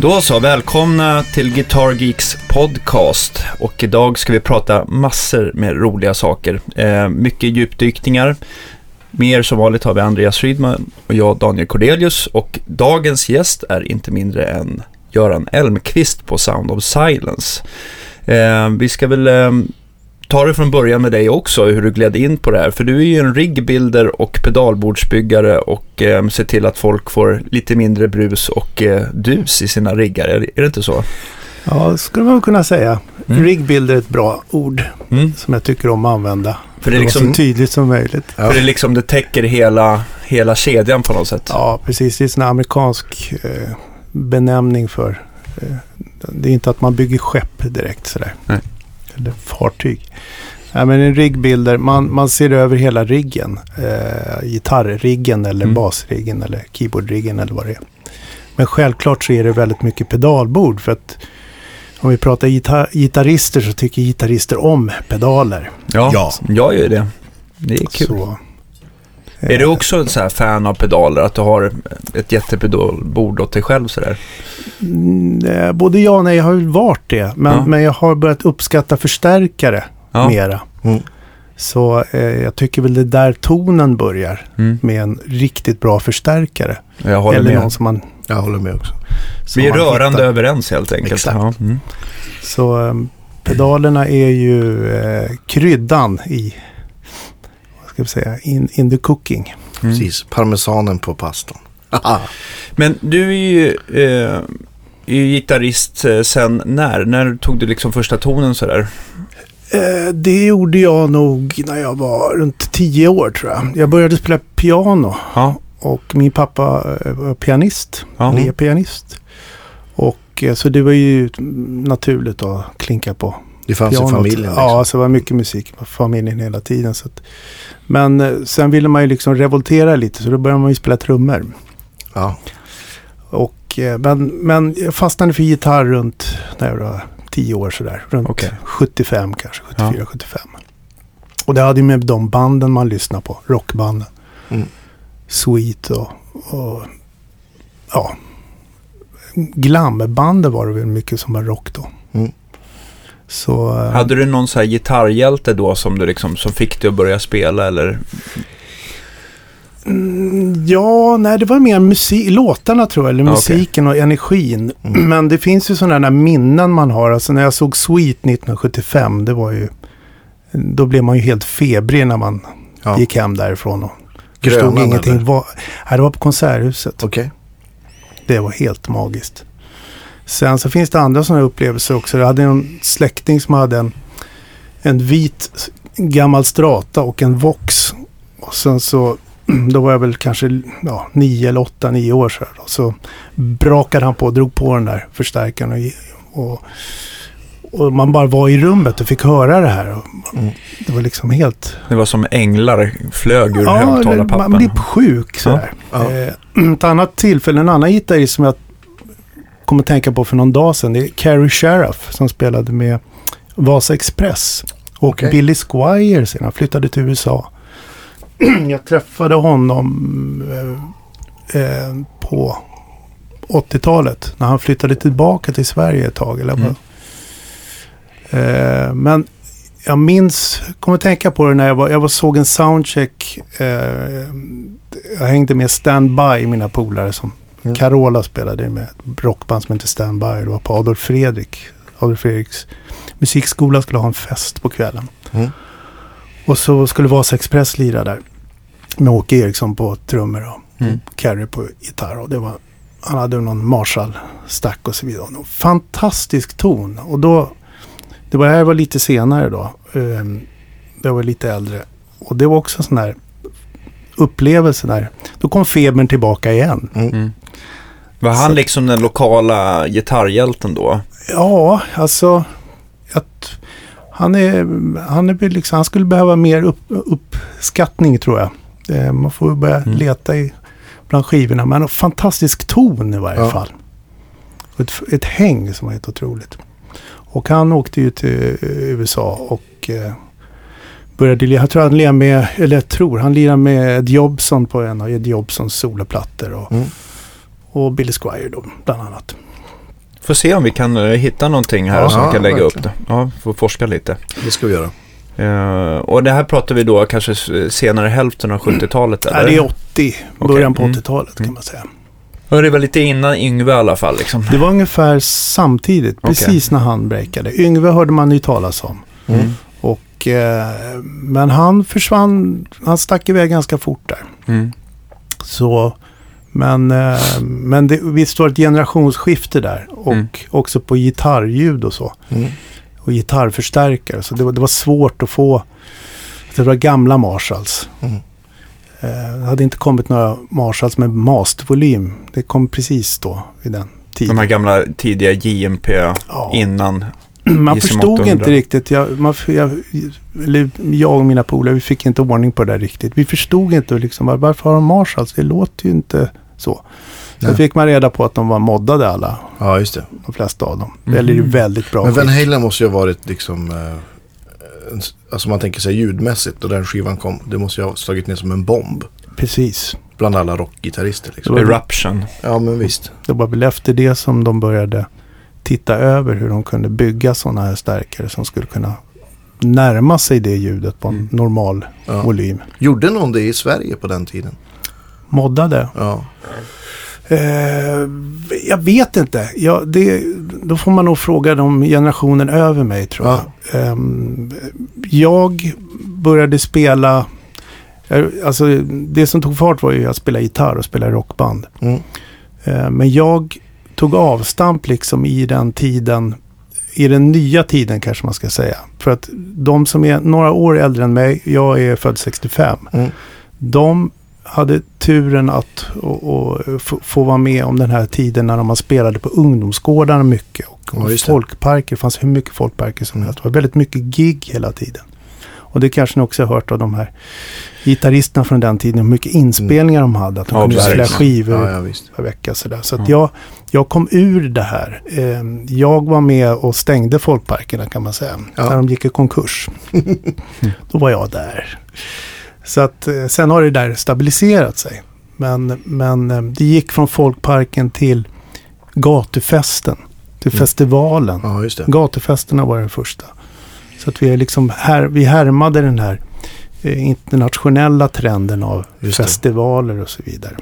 Då så, välkomna till Guitar Geeks podcast. Och idag ska vi prata massor med roliga saker. Eh, mycket djupdykningar. Mer som vanligt har vi Andreas Rydman och jag Daniel Cordelius. Och dagens gäst är inte mindre än Göran Elmqvist på Sound of Silence. Eh, vi ska väl eh, ta det från början med dig också, hur du gled in på det här. För du är ju en riggbuilder och pedalbordsbyggare och eh, ser till att folk får lite mindre brus och eh, dus i sina riggar. Är, det inte så? Ja, det skulle man kunna säga. Mm. Riggbuilder är ett bra ord Mm. som jag tycker om att använda. För det är liksom, så tydligt som möjligt. för det, är liksom det täcker hela, hela kedjan på något sätt. Ja, precis. Det är en amerikansk eh, benämning för... Eh, det är inte att man bygger skepp direkt sådär. Nej. Eller fartyg. Nej, men en riggbuilder, man, man ser över hela riggen. Eh, gitarrriggen eller Mm. basriggen eller keyboardriggen eller vad det är. Men självklart så är det väldigt mycket pedalbord för att om vi pratar gitar- gitarrister så tycker gitarrister om pedaler. Ja, Ja. jag gör ju det. Det är kul. Så, Är du också en så här fan av pedaler? Att du har ett jättepedalbord åt dig själv sådär? Mm, eh, Både ja och nej, jag har varit det. Men, Ja. men jag har börjat uppskatta förstärkare Ja. mera. Mm. Så eh, jag tycker väl det är där tonen börjar. Mm. Med en riktigt bra förstärkare. Jag håller Eller med. någon som man... Jag håller med också. Vi är rörande hittar. överens helt enkelt. Exakt. Ja. Mm. Så eh, pedalerna är ju eh, kryddan i... Ska vi säga? In, in the cooking. Mm. Precis, parmesanen på pastan. Men du är ju, eh, är ju gitarrist eh, sen när? När tog du liksom första tonen sådär? Eh, det gjorde jag nog när jag var runt tio år tror jag. Jag började spela piano. Ja. Och min pappa eh, var pianist. Ja. Eller är pianist. Och eh, så det var ju naturligt att klinka på Det fanns pianot. i familjen. Liksom. Ja, så det var mycket musik på familjen hela tiden. Så att, men eh, sen ville man ju liksom revoltera lite så då började man ju spela trummor. Ja. Och, eh, men, men jag fastnade för gitarr runt när jag var tio år sådär. Runt Okej. 75 kanske, 74, 75. Och det hade ju med de banden man lyssnade på, rockbanden. Mm. Sweet och, och ja, glambanden var det väl mycket som var rock då. Mm. Så, eh, Hade du någon så här gitarrhjälte då som, du liksom, som fick dig att börja spela eller? Mm, Ja, nej det var mer musik, låtarna tror jag, eller musiken och energin. Mm. Men det finns ju sådana där minnen man har. Alltså när jag såg Sweet 1975, det var ju... Då blev man ju helt febrig när man Ja. gick hem därifrån och Grönan ingenting. eller? Vad, nej, det var på Konserthuset. Okej. Det var helt magiskt. Sen så finns det andra sådana upplevelser också. Jag hade en släkting som hade en, en vit gammal strata och en Vox. Och sen så, då var jag väl kanske ja, nio eller åtta, nio år då. Så brakade han på, drog på den där förstärkaren och, och, och man bara var i rummet och fick höra det här. Och Mm. Det var liksom helt... Det var som änglar flög ur Ja, man högtalarpappan. blir sjuk sådär. Ja. Eh, ett annat tillfälle, en annan gitarrist som jag kom att tänka på för någon dag sedan. Det är Carrie Sheriff som spelade med Vasa Express. Och Okej. Billy Squire sen han flyttade till USA. jag träffade honom eh, eh, på 80-talet. När han flyttade tillbaka till Sverige ett tag. Eller Mm. eh, men jag minns, kommer tänka på det när jag var, jag var såg en soundcheck. Eh, jag hängde med Standby, mina polare som Mm. Carola spelade med ett rockband som heter Standby. Det var på Adolf Fredrik. Adolf Fredriks musikskola skulle ha en fest på kvällen. Mm. Och så skulle Vasa Express lira där. Med Åke Eriksson på trummor och Mm. Carrie på gitarr. Och det var, han hade någon Marshall-stack och så vidare. Och en fantastisk ton. Och då, det var här var lite senare då. Um, jag var lite äldre. Och det var också en sån där upplevelse där. Då kom febern tillbaka igen. Mm. Var han Så- liksom den lokala gitarrhjälten då? Ja, alltså. Att han, är, han, är liksom, han skulle behöva mer upp, uppskattning tror jag. Eh, man får börja Mm. leta i, bland skivorna. Men en fantastisk ton i varje Ja. fall. Ett, ett häng som var helt otroligt. Och han åkte ju till eh, USA och eh, började lira. Jag tror han lirade med, eller jag tror, han lirade med Ed Jobson på en av Ed Jobsons soloplattor. Och, Mm. Och Billy Squire då, bland annat. Får se om vi kan eh, hitta någonting här Ja, som vi kan lägga upp verkligen. det. Ja, får forska lite. Det ska vi göra. Eh, och det här pratar vi då kanske s- senare hälften av 70-talet eller? Nej, det är 80, Okej. början på Mm. 80-talet kan Mm. man säga. Och det var lite innan Yngve i alla fall liksom. Det var ungefär samtidigt, Okej. precis när han breakade. Yngve hörde man ju talas om. Mm. Och, eh, men han försvann, han stack iväg ganska fort där. Mm. Så, men eh, men det, visst var ett generationsskifte där. Och Mm. också på gitarrljud och så. Mm. Och gitarrförstärkare. Så det var, det var svårt att få. Det var gamla Marshalls. Mm. Eh, det hade inte kommit några Marshalls med mastervolym. Det kom precis då vid den tiden. De här gamla tidiga JMP Ja. innan. Man förstod 800. inte riktigt. Jag, man, jag, jag och mina polare, vi fick inte ordning på det där riktigt. Vi förstod inte liksom, var- varför har de Marshalls? Det låter ju inte så. Sen fick man reda på att de var moddade alla, Ja, just det. de flesta av dem. Mhm. Eller väldigt bra Men Van. Halen måste ju ha varit liksom... Eh, alltså man tänker sig ljudmässigt och den skivan kom. Det måste ju ha slagit ner som en bomb. Precis. Bland alla rockgitarrister liksom. Eruption. Ja, men visst. Det var väl efter det som de började titta över hur de kunde bygga sådana här stärkare som skulle kunna närma sig det ljudet på en Mm. normal Ja. volym. Gjorde någon det i Sverige på den tiden? Moddade? Ja. Eh, jag vet inte. Ja, det, då får man nog fråga de generationen över mig tror jag. Ehm, jag började spela, eh, alltså det som tog fart var ju att spela gitarr och spela rockband. Mm. Eh, men jag tog avstamp liksom i den tiden, i den nya tiden kanske man ska säga. För att de som är några år äldre än mig, jag är född 65. Mm. De hade turen att och, och, få, vara med om den här tiden när man spelade på ungdomsgårdarna mycket. Och, Ja, och det. folkparker, det fanns hur mycket folkparker som Mm. helst. Det var väldigt mycket gig hela tiden. Och det kanske ni också har hört av de här gitarristerna från den tiden. Hur mycket inspelningar de hade. Att de Ja, kunde spela skivor Ja, ja, per vecka. Sådär. Så att jag, jag kom ur det här. Eh, Jag var med och stängde folkparkerna kan man säga. När de gick i konkurs. Då var jag där. Så att eh, sen har det där stabiliserat sig. Men, men eh, det gick från folkparken till gatufesten. Till Mm. festivalen. Ja. Gatufesterna var den första. Så att vi, är liksom här, vi härmade den här eh, internationella trenden av festivaler och så vidare.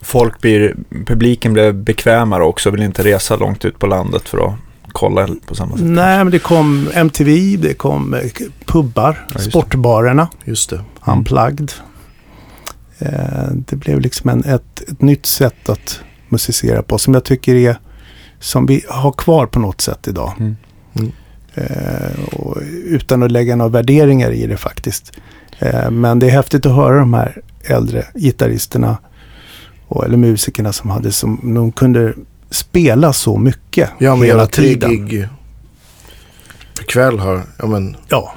Folk blir, publiken blev bekvämare också, vill inte resa långt ut på landet för att kolla på samma sätt. Nej, men det kom MTV, det kom eh, pubbar, Ja, sportbarerna, Just det. unplugged. Eh, det blev liksom en, ett, ett nytt sätt att musicera på som jag tycker är som vi har kvar på något sätt idag. Mm. Eh, och utan att lägga några värderingar i det faktiskt. Eh, men det är häftigt att höra de här äldre gitarristerna och, eller musikerna som hade som de kunde spela så mycket Ja, men hela tre tiden. gig per kväll har, ja, men, Ja,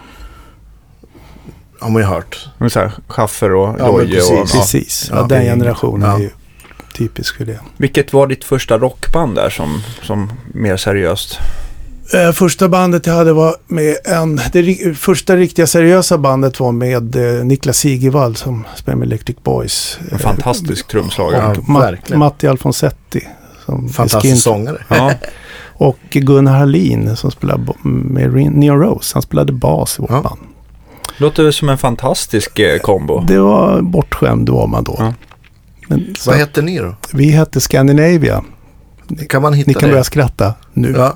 har man ju hört. Men så här, Schaffer och Ja, men Doje och... precis. Ja. precis. Ja, Ja, den generationen ja. är ju typisk för det. Vilket var ditt första rockband där som, som mer seriöst? Eh, första bandet jag hade var med en... Det ri- första riktiga seriösa bandet var med eh, Niklas Sigevall som spelar med Electric Boys. En fantastisk trumslagare. Ja, Ma- verkligen. Matti Alfonsetti. Som Fantastisk skin- sångare. Ja, Och Gunnar Hallin som spelar bo- med Rin- Neo Rose. Han spelade bas i vårt Ja. band. låter som en fantastisk eh, kombo. Det var bortskämd var man då. Ja. Men, så, Vad hette ni då? vi hette Scandinavia. Kan man hitta Ni kan det? börja skratta nu. Ja.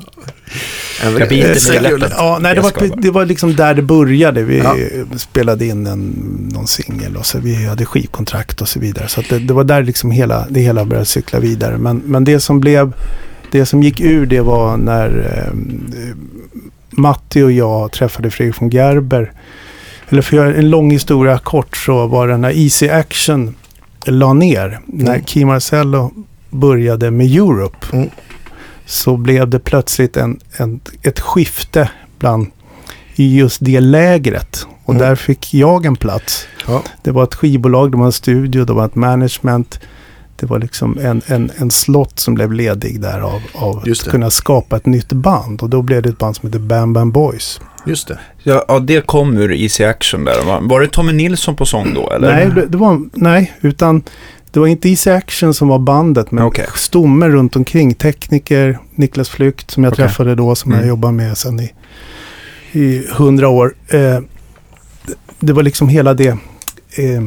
En Jag biter mig i. Ja, nej, det, var, det var liksom där det började. Vi Ja. spelade in en, någon singel och så vi hade skivkontrakt och så vidare. Så att det, det var där liksom hela, det hela började cykla vidare. Men, men det som blev, det som gick ur det var när eh, Matti och jag träffade Fredrik von Gerber. Eller för att göra en lång historia kort så var det när Easy Action la ner. När Mm. Key Marcello började med Europe. Mm. Så blev det plötsligt en, en, ett skifte bland i just det lägret. Och Mm. där fick jag en plats. Ja. Det var ett skivbolag, det var en studio, det var ett management. Det var liksom en, en, en slott som blev ledig där av, av Just att kunna skapa ett nytt band. Och då blev det ett band som heter Bam Bam Boys. Just det. Ja, ja, det kom ur Easy Action där. Va? Var det Tommy Nilsson på sång då? Eller? Nej, det, det var, nej, utan Det var inte Easy Action som var bandet, men Okej. stommen runt omkring. Tekniker, Niklas Flykt som jag Okej. träffade då, som Mm. jag jobbar med sedan i, i hundra år. Eh, det- var liksom hela det, eh,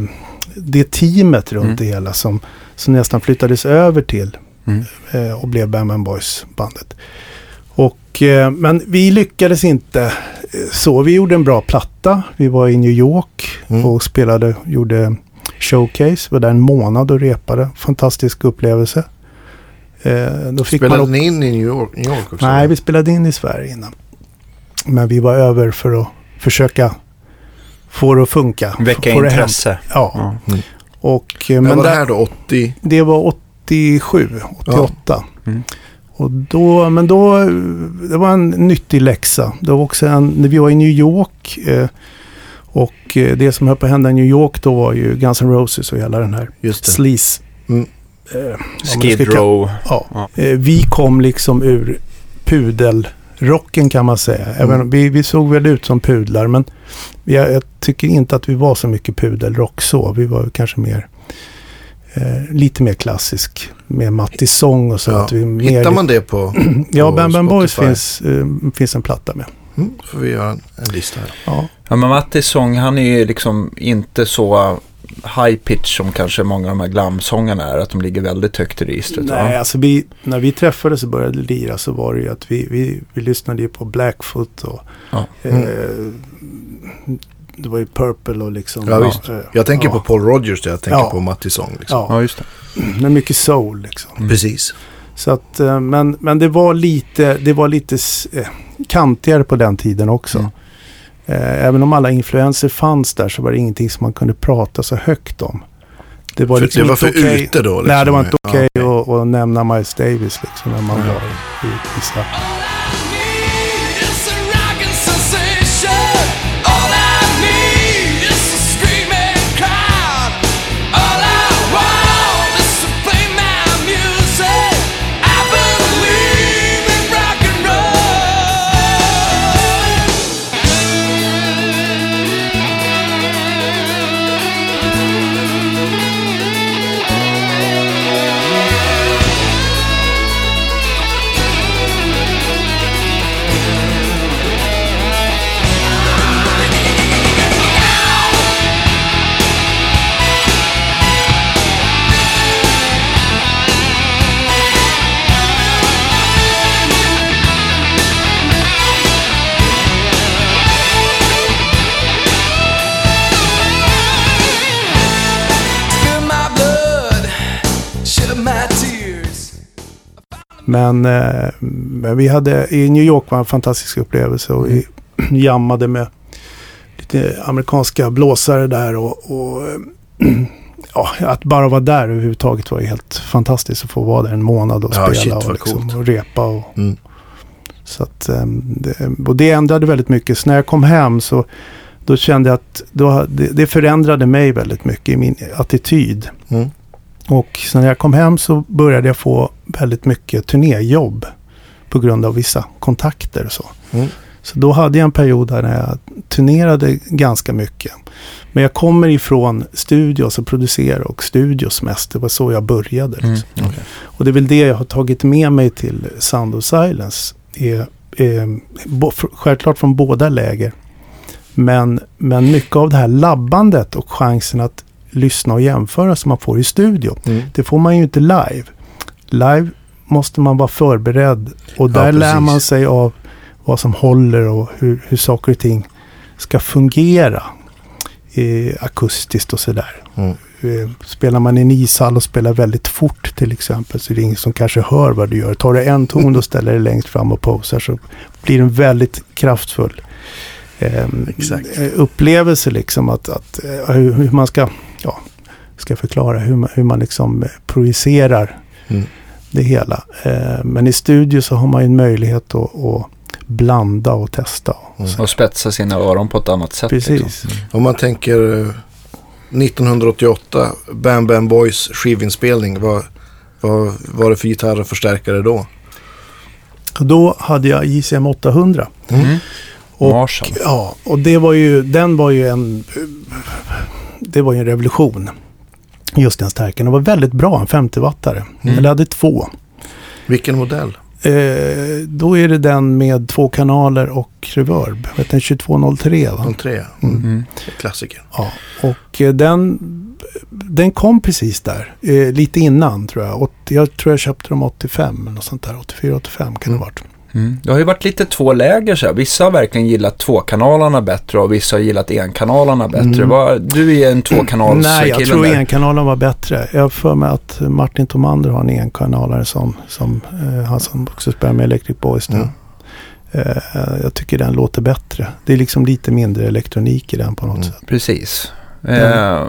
det teamet runt Mm. det hela som, som nästan flyttades över till Mm. eh, och blev Bam Bam Boys bandet. Och, eh, men vi lyckades inte eh, så. Vi gjorde en bra platta. Vi var i New York Mm. och spelade, gjorde showcase. Var där en månad och repade. Fantastisk upplevelse. Eh, då fick Spelade man ni in i New York, New York också? Nej, vi spelade in i Sverige innan. Men vi var över för att försöka få det att funka. Väcka få intresse. Ja, Ja. och eh, Men, var det där, här då 80? det var 87, 88. Mm. Och då, men då, det var en nyttig läxa. Det var också en, när vi var i New York eh, och eh, det som höll på att hända i New York då var ju Guns N' Roses och hela den här sleaze. Mm. Eh, Skid Row. Ja. Ja. Eh, vi kom liksom ur pudelrocken kan man säga. Även, Mm. vi, vi såg väl ut som pudlar men jag, jag tycker inte att vi var så mycket pudelrock så. Vi var kanske mer eh, lite mer klassisk med mattig sång och så. Ja. Att vi mer, Hittar man det på... Ja, på Bam Bam Boys Spotify? finns, eh, finns en platta med. Mm, får vi göra en, en lista här. Ja. Ja, men Mattis sång, han är ju liksom inte så high pitch som kanske många av de här glamsångarna är. Att de ligger väldigt högt i registret. Nej, va? alltså vi, när vi träffades och började lira så var det ju att vi, vi, vi lyssnade ju på Blackfoot och Ja. eh, det var ju Purple och liksom. Ja, visst. eh, Jag tänker ja. på Paul Rogers där jag tänker Ja. på Mattis sång. Liksom. Ja, Ja, just det. men mycket soul liksom. Mm. Precis. Så att, eh, men, men det var lite, det var lite eh, kantigare på den tiden också. Mm. Eh, Även om alla influenser fanns där så var det ingenting som man kunde prata så högt om. Det var, För, liksom det var inte för okej- ute då? Liksom. Nej, det var inte Ja, okej att, att nämna Miles Davis liksom när man Ja. var i, i vissa... Men, eh, men vi hade, i New York var en fantastisk upplevelse och vi jammade med lite amerikanska blåsare där och, och eh, ja, att bara vara där överhuvudtaget var helt fantastiskt att få vara där en månad och Ja, spela shit, och, liksom, och repa. Och, Mm. så att, eh, det, och det ändrade väldigt mycket. Så när jag kom hem så då kände jag att då, det, det förändrade mig väldigt mycket i min attityd. Mm. Och sen när jag kom hem så började jag få väldigt mycket turnéjobb på grund av vissa kontakter och så. Mm. Så då hade jag en period där jag turnerade ganska mycket. Men jag kommer ifrån studios och producerar och studios mest. Det var så jag började. Mm. Liksom. okej. Och det är väl det jag har tagit med mig till Sound of Silence. Är, är, bo, f- självklart från båda läger. Men, men mycket av det här labbandet och chansen att lyssna och jämföra som man får i studio. Mm. Det får man ju inte live. Live måste man vara förberedd och Ja, där lär precis. man sig av vad som håller och hur, hur saker och ting ska fungera eh, akustiskt och sådär. Mm. Eh, Spelar man i en ishall och spelar väldigt fort till exempel så är det ingen som kanske hör vad du gör. Tar du en ton och ställer dig längst fram och posar så blir den väldigt kraftfull eh, eh, upplevelse liksom att, att eh, hur, hur man ska, ja, ska förklara hur man, hur man liksom eh, projicerar Mm. det hela. Eh, men i studio så har man ju en möjlighet att, att blanda och testa. Mm. Och spetsa sina öron på ett annat sätt. Precis. Liksom. Om man tänker eh, 1988, Bam Bam Boys skivinspelning. Vad, vad var det för gitarr och förstärkare då? Då hade jag JCM 800. Mm. Och- Marshall. Ja, och det var ju, den var ju en, det var ju en revolution. Just den stärkaren. Den var väldigt bra, en 50-wattare. Mm. Eller hade två. Vilken modell? Eh, då är det den med två kanaler och reverb. Vet du, en 2203 va? De tre? Mm. Mm. Klassiker. Ja, och eh, den, den kom precis där. Eh, lite innan tror jag. 80, jag tror jag köpte dem 85 eller sånt där. 84-85 kan det Mm. ha varit. Mm. Det har ju varit lite två läger så här. Vissa har verkligen gillat tvåkanalerna bättre och vissa har gillat enkanalerna bättre. Mm. Du är en tvåkanalskille Nej, jag tror där. enkanalen var bättre. Jag har för mig att Martin Tomander har en enkanalare som, som eh, han som också spelar med Electric Boys nu. Mm. Eh, jag tycker den låter bättre. Det är liksom lite mindre elektronik i den på något Mm. sätt. Precis. Eh,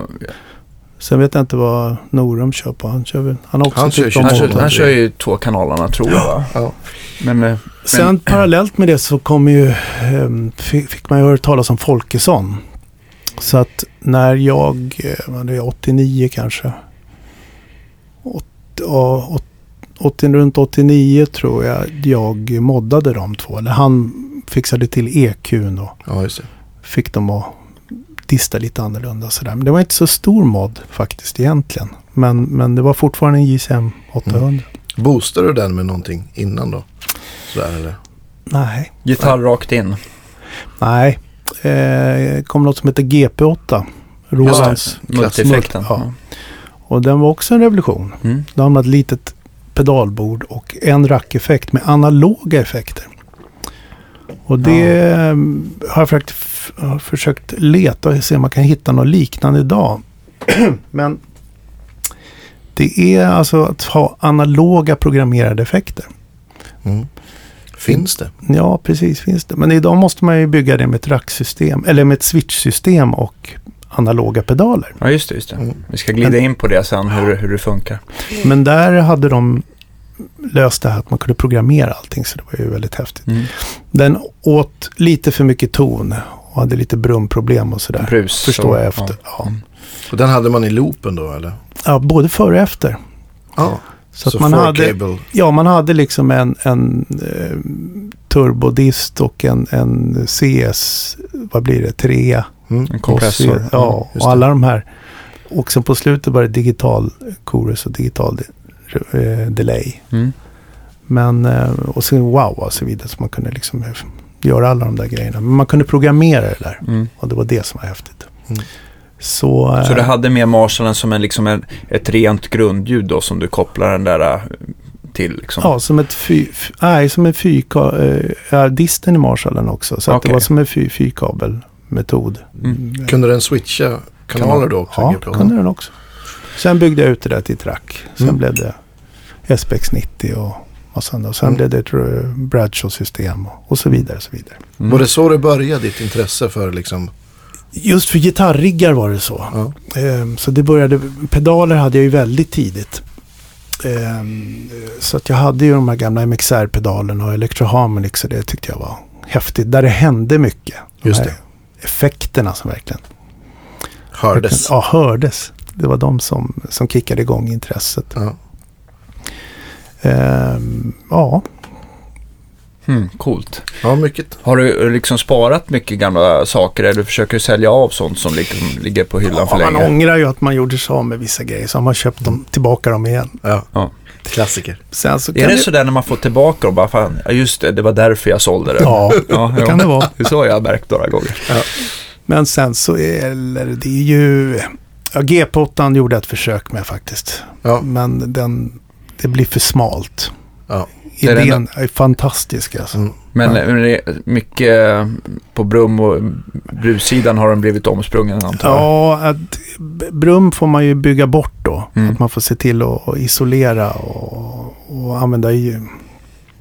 Sen vet jag inte vad Norum kör på. Han, kör väl, han har också Han kör tyckt om han, 22. kör, han kör ju två kanalerna tror jag? Ja. Men, Sen parallellt med det så kom ju, ehm, fick, man ju höra talas om Folkesson. Så att när jag, eh, vad det är 89 kanske. Åt, ja, åt, 80, runt 89 tror jag jag moddade de två. Eller han fixade till EQn och ja, fick dem att dista lite annorlunda sådär. Men det var inte så stor mod faktiskt egentligen. Men, men det var fortfarande en JCM 800. Boostade du den med någonting innan då? Sådär eller? Nej. gitarr rakt in. Nej, eh, kom något som heter GP8. Rolands. Multieffekten. Ja. Och den var också en revolution. Mm. Då har man ett litet pedalbord och en rackeffekt med analoga effekter. Och det eh, har jag försökt, har försökt leta och se om man kan hitta något liknande idag. Men det är alltså att ha analoga programmerade effekter. Mm. Finns det? Ja, precis finns det. Men idag måste man ju bygga det med ett racksystem, eller med ett switchsystem och analoga pedaler. Ja, just det. Just det. Mm. Vi ska glida Men- in på det sen, hur, hur det funkar. Men där hade de löst det här att man kunde programmera allting, så det var ju väldigt häftigt. Mm. Den åt lite för mycket ton och hade lite brumproblem och sådär. Brus. Förstår jag efter. Ja. Ja. Mm. Och den hade man i loopen då eller? Ja, både före och efter. Ja. Så, Så, att man hade, cable. ja, man hade liksom en, en eh, turbodist och en, en CS, vad blir det, 3 Mm. En kompressor. Och, se- ja, och alla det. de här. Och sen på slutet var det digital chorus och digital de, eh, delay. Mm. Men, eh, och sen wow och så vidare. Så man kunde liksom göra alla de där grejerna. Men man kunde programmera det där. Mm. Och det var det som var häftigt. Så, Så eh, du hade med Marshallen som en, liksom en, ett rent grundljud då som du kopplar den där äh, till liksom? Ja, som ett fy, f- nej, som en fyrka, eh, ja, disten i Marshallen också. Så att Okej. det var som en fy, fyrkabelmetod. Mm. Kunde den switcha kanaler då också? Ja, GPO? kunde den också. Sen byggde jag ut det där till ett rack. Sen Mm. blev det SPX 90 och, och sen, då. sen Mm. blev det ett eh, Bradshaw-system och, och så vidare. Så vidare. Mm. Var det så det började, ditt intresse för liksom? Just för gitarriggar var det så. Ja. Ehm, så det började, pedaler hade jag ju väldigt tidigt. Ehm, så att jag hade ju de här gamla MXR-pedalerna och Electro Harmonix och det tyckte jag var häftigt. Där det hände mycket. De Just det. Effekterna som verkligen Hördes. Ja, hördes. Det var de som, som kickade igång intresset. Ja. Ehm, ja, Mm, coolt. ja, mycket. Har du liksom sparat mycket gamla saker eller försöker du sälja av sånt som liksom ligger på hyllan för ja man länge? ångrar ju att man gjorde sig av med vissa grejer. Så har man köpt dem, tillbaka dem igen. Ja. Ja. Klassiker. Sen så Är det det, sådär när man får tillbaka dem, bara fan, ja just det, det var därför jag sålde det. Ja, ja det kan det vara. Det är så jag har märkt några gånger. Men sen så är eller det är ju... Ja, G8 gjorde ett försök med faktiskt. Ja. Men den, det blir för smalt. Ja. Det är den- Idén är fantastisk alltså. Mm. Men Ja. men mycket på brum och brussidan har den blivit omsprungen antar jag. Ja, att brum får man ju bygga bort då. Mm. Att man får se till att isolera och, och använda i,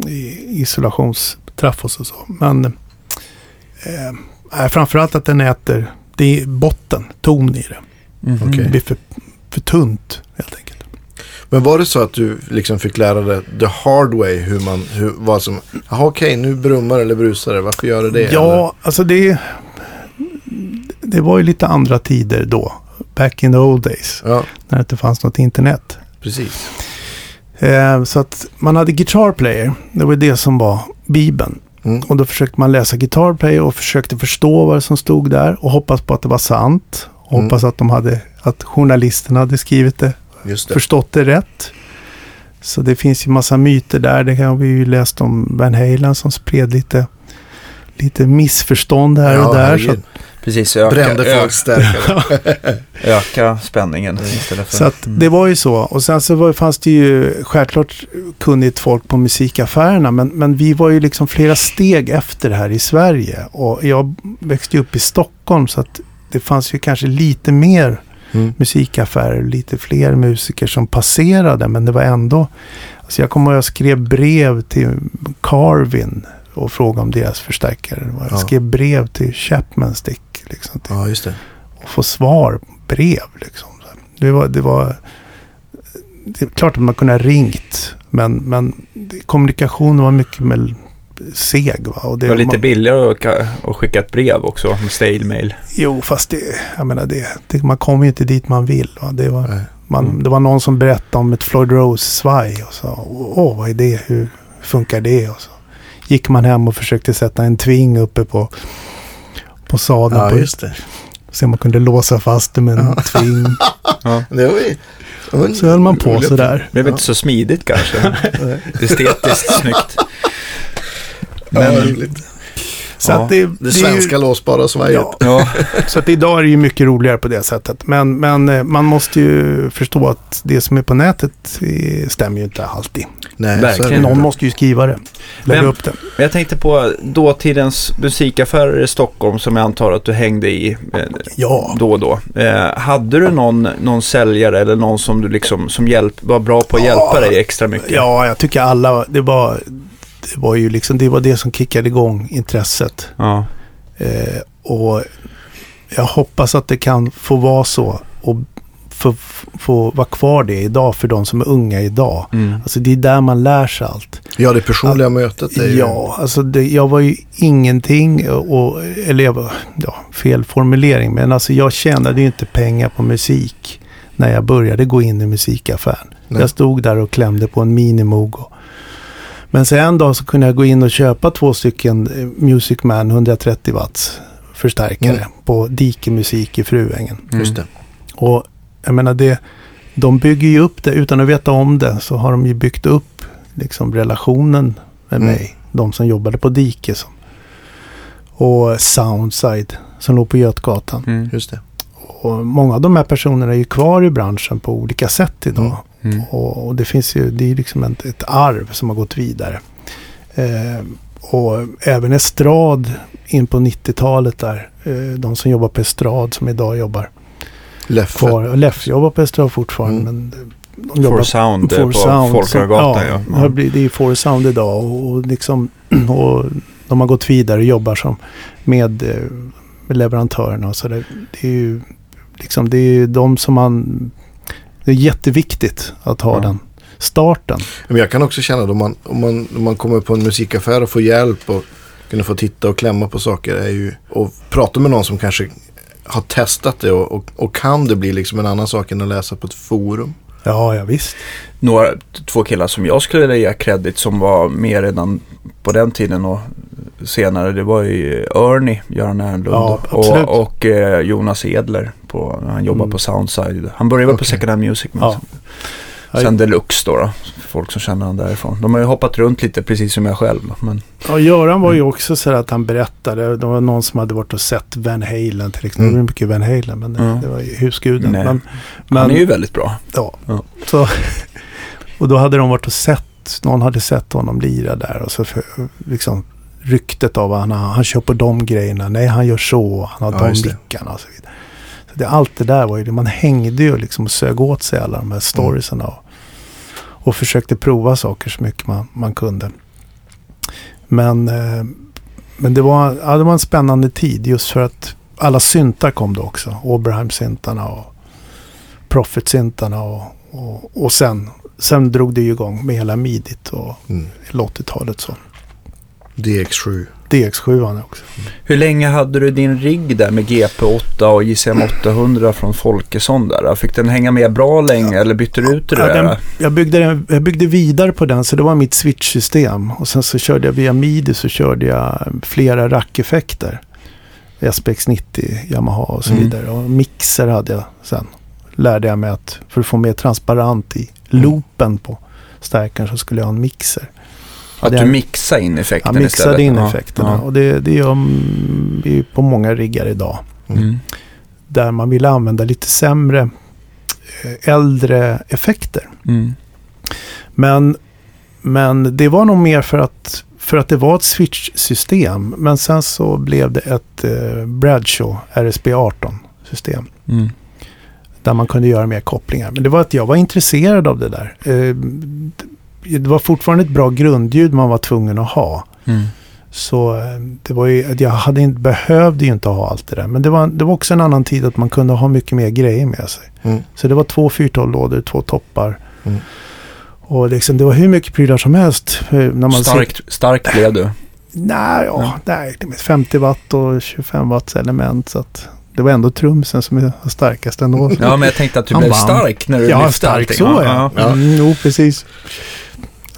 i isolationstraffos och så. Men eh, nej, framförallt att den äter, det är botten, ton i det. Mhm. Okej. Det blir för, för tunt helt enkelt. Men var det så att du liksom fick lära dig the hard way hur man, hur, vad som, jaha okej nu brummar eller brusar det, varför gör det det? ja, eller? alltså det, det var ju lite andra tider då. Back in the old days. Ja, När det inte fanns något internet. precis. Eh, så att man hade Guitar Player. Det var det som var Bibeln. Mm. Och då försökte man läsa Guitar Player och försökte förstå vad som stod där och hoppas på att det var sant. Och hoppas att de hade, att journalisterna hade skrivit det, det. förstått det rätt. Så det finns ju massa myter där. Det har vi ju läst om Van Halen som spred lite, lite missförstånd här och Ja, där. Så. Precis, öka, Brände folk öka spänningen istället för... Så att Mm. det var ju så. Och sen så var, fanns det ju självklart kunnigt folk på musikaffärerna. Men, men vi var ju liksom flera steg efter här i Sverige. Och jag växte ju upp i Stockholm så att det fanns ju kanske lite mer Mm. musikaffärer, lite fler musiker som passerade. Men det var ändå... Alltså jag kommer ihåg att jag skrev brev till Carvin och frågade om deras förstärkare. Jag Ja. skrev brev till Chapman Stick. Liksom, till, Ja, just det. och få svar, brev liksom. Det var, det var, det är klart att man kunde ha ringt. Men, men kommunikationen var mycket mer seg. Va? Och Det var lite man- billigare att, att skicka ett brev också, med stale mail. Jo, fast det, jag menar det, det, man kommer ju inte dit man vill. Va? Det, var, man, Mm. det var någon som berättade om ett Floyd Rose-svaj och sa, åh vad är det, hur funkar det? Och så gick man hem och försökte sätta en tving uppe på, på sadeln. Ja, på, just det. Se om man kunde låsa fast det med en tving. Ja. Det var ju... det var en Så höll man på sådär. Det blev inte så smidigt kanske. Estetiskt snyggt. Ja, Men. Så Ja, att det, Det svenska ju, låsbara svajet. ja, ja, Så att idag är det ju mycket roligare på det sättet. Men, men eh, man måste ju förstå att det som är på nätet eh, stämmer ju inte alltid. Nej, Verkligen. Någon måste ju skriva det. Lägga upp det. Jag tänkte på dåtidens musikaffärer i Stockholm som jag antar att du hängde i eh, Ja. då och då. Eh, hade du någon, någon säljare eller någon som du liksom som hjälp, var bra på att hjälpa dig extra mycket? Ja, jag tycker alla, det var, det var ju liksom, det var det som kickade igång intresset. Ja. Eh, och jag hoppas att det kan få vara så och få, få vara kvar det idag för de som är unga idag. Mm. Alltså det är där man lär sig allt. Ja, det personliga mötet är ju... Ja, alltså det, jag var ju ingenting, och, eller jag var, ja, fel formulering, men alltså jag tjänade ju inte pengar på musik när jag började gå in i musikaffären. Nej. Jag stod där och klämde på en Minimoog. Men sen en dag så kunde jag gå in och köpa två stycken eh, Music Man 130 watts förstärkare Mm. på Dike Musik i Fruängen. Just det. Och jag menar det, de bygger ju upp det utan att veta om det så har de ju byggt upp liksom relationen med Mm. mig. De som jobbade på Dike. Som, och Soundside som låg på Götgatan. Mm. Just det. Och många av de här personerna är ju kvar i branschen på olika sätt idag. Mm. Och, och det finns ju, det är liksom ett, ett arv som har gått vidare. Eh, och även estrad in på 90-talet där. Eh, de som jobbar på estrad som idag jobbar Leffe. kvar. Leff jobbar på estrad fortfarande. Mm. Men de For Sound For på Sound, Folkungagatan. Ja. Ja, blivit- det är For Sound idag. Och, och, liksom, och de har gått vidare och jobbar som med, eh, med leverantörerna. Och så där. Det är ju liksom, det är ju de som man... Det är jätteviktigt att ha Ja. den starten. Men jag kan också känna att om man, om man, om man kommer på en musikaffär och får hjälp och kunna få titta och klämma på saker är ju och prata med någon som kanske har testat det och, och, och kan det bli liksom en annan sak än att läsa på ett forum. Ja, ja visst. Några, två killar som jag skulle vilja ge credit som var med redan på den tiden och senare. Det var ju Ernie, Göran Ernlund Ja, och, och eh, Jonas Edler. På, han jobbar Mm. på Soundside. Han började väl på Okej. Second Hand Music. Men Ja. sen, sen Deluxe då, då. Folk som känner han därifrån. De har ju hoppat runt lite precis som jag själv. Men, Ja, Göran var ju också så att han berättade. Det var någon som hade varit och sett Van Halen till exempel. Mm. Det var mycket Van Halen, men det, det var ju husguden. Nej. Men, han men, är ju väldigt bra. Ja. Ja. Så, och då hade de varit och sett, någon hade sett honom lira där och så för, liksom ryktet av att han, han kör på de grejerna. Nej, han gör så, han har Ja, de mickarna och så vidare. Det, allt det där var ju det, man hängde ju liksom och sög åt sig alla de här storiesarna. Och, och försökte prova saker så mycket man, man kunde. Men, eh, men det, var, ja, det var en spännande tid just för att alla syntar kom då också. Oberheim-syntarna och Profit-syntarna och, och, och sen, sen drog det ju igång med hela midit och Mm. hela 80-talet så. DX7. DX7 också. Hur länge hade du din rigg där med GP8 och JCM 800 från Folkesson där? Fick den hänga med bra länge eller bytte du ut det Ja, där? den, jag, byggde, jag byggde vidare på den så det var mitt switch-system. Och sen så körde jag via midi så körde jag flera rackeffekter. SPX 90 Yamaha och så Mm. vidare. Och mixer hade jag sen. Lärde jag mig att för att få mer transparent i loopen på stärkaren så skulle jag ha en mixer. Att Det du mixar in effekten Jag mixade istället. in Ja, effekterna ja. och det, det gör mm, vi på många riggar idag. Mm. Där man vill använda lite sämre eh, äldre effekter. Mm. Men, men det var nog mer för att, för att det var ett switch-system. Men sen så blev det ett eh, Bradshaw RSB-18-system. Mm. Där man kunde göra mer kopplingar. Men det var att jag var intresserad av det där. Eh, det var fortfarande ett bra grundljud man var tvungen att ha. Mm. Så eh, det var ju, jag hade inte, behövde ju inte ha allt det där. Men det var, det var också en annan tid att man kunde ha mycket mer grejer med sig. Mm. Så det var två 412-lådor, två toppar. Mm. Och liksom, det var hur mycket prylar som helst. eh, När man Starkt, starkt blev du. Nej, ja, Ja. nej, det är 50 watt och 25 watts element. Så att det var ändå trumsen som är starkast ändå. Ja, men jag tänkte att du Han blev vann. stark när du Ja, lyfte stark allting. så ja. Ja. Mm, jo, precis.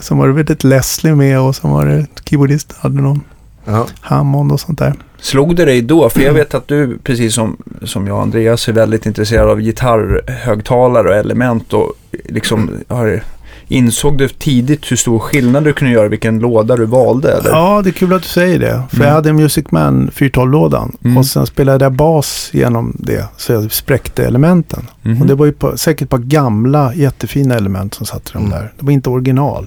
Sen var det väl ett Leslie med och sen var det keyboardist hade någon Ja. Hammond och sånt där. Slog det dig då? För jag vet att du, precis som, som jag och Andreas, är väldigt intresserad av gitarrhögtalare och element och liksom har, insåg du tidigt hur stor skillnad du kunde göra vilken låda du valde? Eller? Ja, det är kul att du säger det. För Mm. jag hade en Music Man 412-lådan Mm. och sen spelade jag bas genom det så jag spräckte elementen. Mhm. Och det var ju på, säkert ett par gamla jättefina element som satt i de Mm. där. Det var inte original.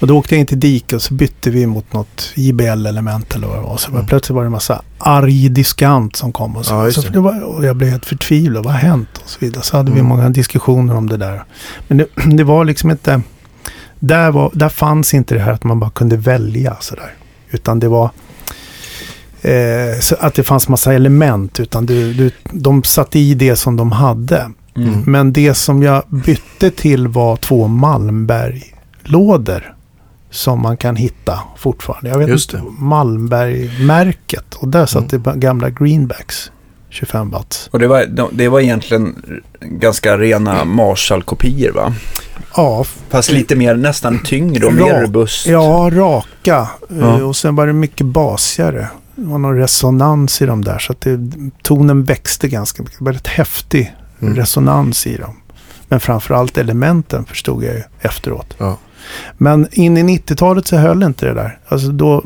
Och då åkte jag in till diket och så bytte vi mot något JBL-element eller vad det var. Så var Mm. plötsligt var det en massa arg diskant som kom och så. Ja, så det. var, och jag blev helt förtvivlad. Vad har hänt? Och så vidare. Så hade vi Mm. många diskussioner om det där. Men det, det var liksom inte... Där, var, där fanns inte det här att man bara kunde välja sådär. Utan det var... Eh, så att det fanns massa element. Utan du, du, de satte i det som de hade. Mm. Men det som jag bytte till var två Malmberg-lådor. Som man kan hitta fortfarande. Jag vet Just inte, Malmberg-märket. Och där satt Mm. det gamla greenbacks. 25 watt. Och det var, det var egentligen ganska rena Marshall-kopior va? Ja, Fast lite mer, nästan tyngre och Ra- mer robust. ja raka. Eh, Ja. Och sen var det mycket basigare. Det var någon resonans i dem där. Så att det, tonen växte ganska mycket. Det var väldigt häftig Mm. resonans i dem. Men framförallt elementen förstod jag ju efteråt. Ja. Men in i 90-talet så höll inte det där. Alltså då,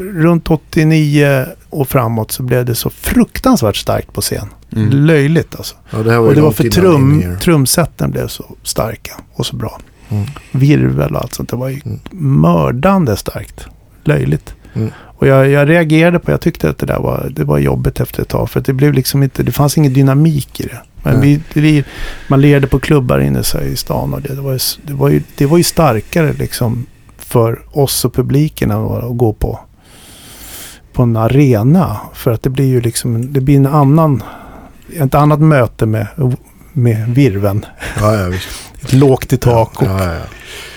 runt 89 och framåt så blev det så fruktansvärt starkt på scen. Mm. Löjligt alltså. ja, det Och det var för trum, In-Ear. trumsätten blev så starka och så bra. Mm. Virvel och allt sånt. Det var ju Mm. mördande starkt. Löjligt. Mm. Och jag, jag reagerade på, jag tyckte att det där var, det var jobbigt efter ett tag. För att det blev liksom inte, det fanns ingen dynamik i det. Men vi, vi, man lirade på klubbar inne så här i stan och det, det, var, ju, det, var ju, det var ju starkare liksom för oss och publiken att gå på, på en arena. För att det blir ju liksom, det blir en annan, ett annat möte med, med virven. Ja, ja, visst. Ett lågt i tak och Ja, ja, ja.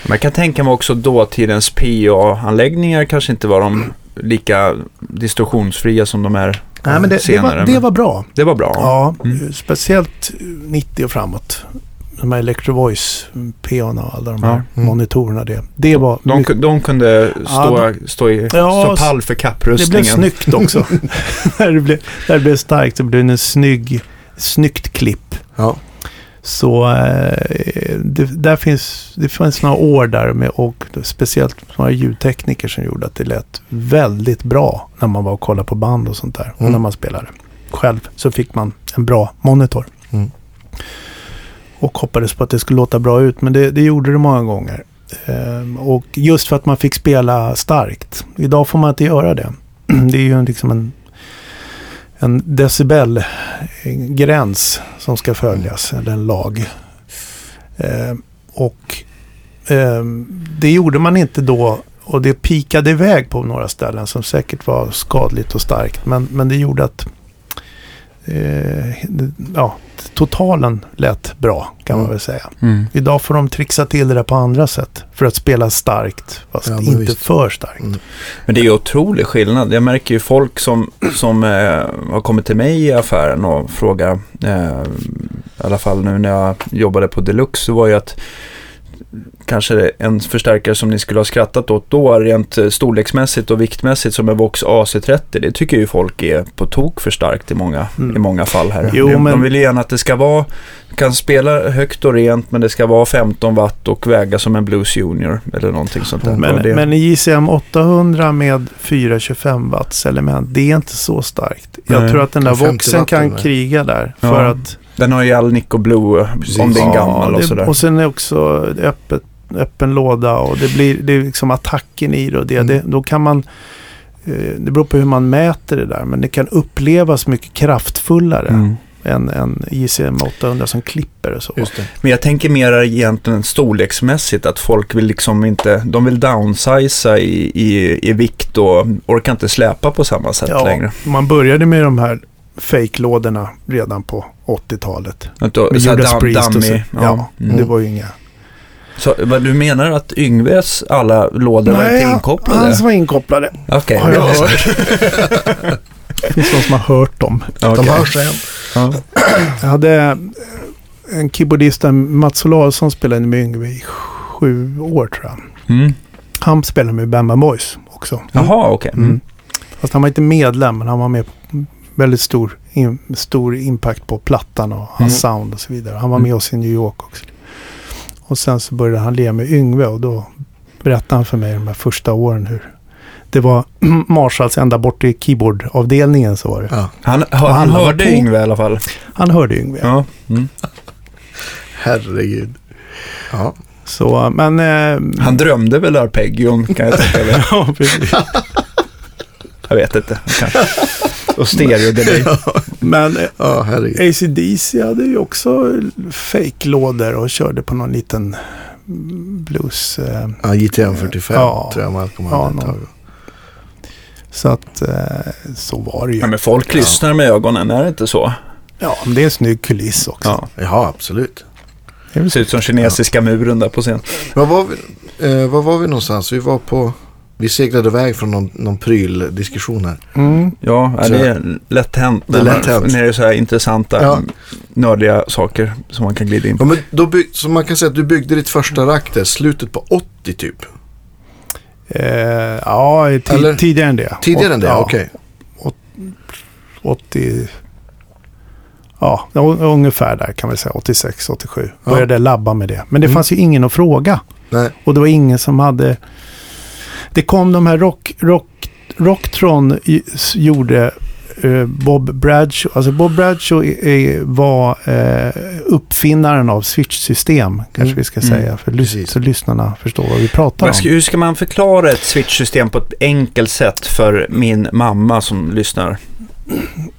Man kan tänka mig också dåtidens PA-anläggningar kanske inte var de lika distorsionsfria som de är Nej, men det, det, senare. var, det var bra. det var bra. Ja, Mm. speciellt 90 och framåt. De här Electro Voice, peorna och alla de Ja, här mm. monitorerna. Det, det var De, mycket, de kunde stå, Ja, stå, i, Ja, stå pall för det kapprustningen. blev snyggt också. när, det blev, när det blev starkt så blev det en snygg, snyggt klipp. ja. Så eh, det, där finns, det finns några år där med och speciellt några ljudtekniker som gjorde att det lät väldigt bra när man var och kollade på band och sånt där. Och Mm. när man spelade själv så fick man en bra monitor. Mm. Och hoppades på att det skulle låta bra ut men det, det gjorde det många gånger. Ehm, och just för att man fick spela starkt. Idag får man inte göra det. Det är ju liksom en, en decibelgräns som ska följas, eller en lag. Ehm, och ehm, det gjorde man inte då och det pikade iväg på några ställen som säkert var skadligt och starkt. Men, men det gjorde att eh, ja, totalen lät bra kan man Mm. väl säga. Mm. Idag får de trixa till det där på andra sätt. För att spela starkt, fast Ja, inte visst. för starkt. Mm. Men det är ju otrolig skillnad. Jag märker ju folk som, som eh, har kommit till mig i affären och frågar, eh, i alla fall nu när jag jobbade på Deluxe, så var ju att kanske en förstärkare som ni skulle ha skrattat åt då, rent eh, storleksmässigt och viktmässigt som en Vox AC30. Det tycker ju folk är på tok för starkt i många, Mm. i många fall här. Jo, de, men- de vill gärna att det ska vara, kan spela högt och rent men det ska vara 15 watt och väga som en Blues Junior eller någonting sånt där. Men, det, men i JCM 800 med 425 watts element, det är inte så starkt. Jag Nej. tror att den där 50 Voxen kan eller? kriga där. Ja. För att, den har ju all Nico Blue Precis. om det är en Ja, gammal och sådär. Och sen är också öppet, öppen låda och det blir det är liksom attacken i det. Och det, Mm. det då kan man, eh, det beror på hur man mäter det där, men det kan upplevas mycket kraftfullare Mm. än en JCM 800 som klipper och så. Men jag tänker mer egentligen storleksmässigt att folk vill liksom inte, de vill downsiza i, i, i vikt och orkar inte släpa på samma sätt Ja, längre. man började med de här fake-lådorna redan på 80-talet. Att då- Med Judas Priest och så. dummy, Ja, Mm. det var ju inga... Så vad du menar att Yngves alla lådor var inte inkopplade? hans var inkopplade. Okej, Har jag bra. hört. Det finns någon som har hört dem. De Okej. hörs sen. Ja. Jag hade en keyboardist, Mats Olausson spelade med Yngve i sju år tror jag. Mm. Han spelade med Bamba Boys också. Jaha, okej. Mm. Mm. Fast han var inte medlem, men han var med på väldigt stor, in, stor impact på plattan och hans Mm. sound och så vidare. Han var Mm. med oss i New York också. Och sen så började han leva med Yngve och då berättade han för mig de här första åren hur det var Marshalls ända bort i keyboardavdelningen så var det. Ja, Han, han, han hörde på. Yngve i alla fall. Han hörde Yngve. Ja. Mm. herregud. Ja, Så, men... Eh, Han drömde väl arpeggion kan jag tänka mig. ja, precis. Jag vet inte. Kanske. Och stereo-delay. Men eh, ja herregud. ACDC hade ju också fake-lådor och körde på någon liten blues. Eh, Ja, JTM 45 Ja. tror jag Malcolm Ja, hade ett någon- tag. så att eh, så var det ju. Ja, men folk lyssnar med ögonen, är det inte så? Ja, men det är en snygg kuliss också. Ja. Ja, absolut. Det ser ut som kinesiska muren där på scen. Var var, vi, eh, var var vi någonstans? Vi var på... Vi seglade iväg från någon, någon pryldiskussion här. Mm. Ja, Så- det är lätt hänt. Det är lätt hänt. När det är så här intressanta, Ja. nördiga saker som man kan glida in på. Ja, men då bygg, så man kan säga att du byggde ditt första rack där, slutet på 80 typ. Eh, ja, Eller? tidigare än det. Tidigare än det, Ja, okej. 80... Ja, ungefär där kan vi säga. 86, 87. Ja. Började labba med det. Men det Mm. fanns ju ingen att fråga. Nej, Och det var ingen som hade... Det kom de här rock... rock Rocktron gjorde eh, Bob Bradshaw. Alltså Bob Bradshaw var eh, uppfinnaren av switch-system. Kanske Mm. vi ska Mm. säga. För lys- så lyssnarna förstår vad vi pratar om. hur ska man förklara ett switch-system på ett enkelt sätt för min mamma som lyssnar?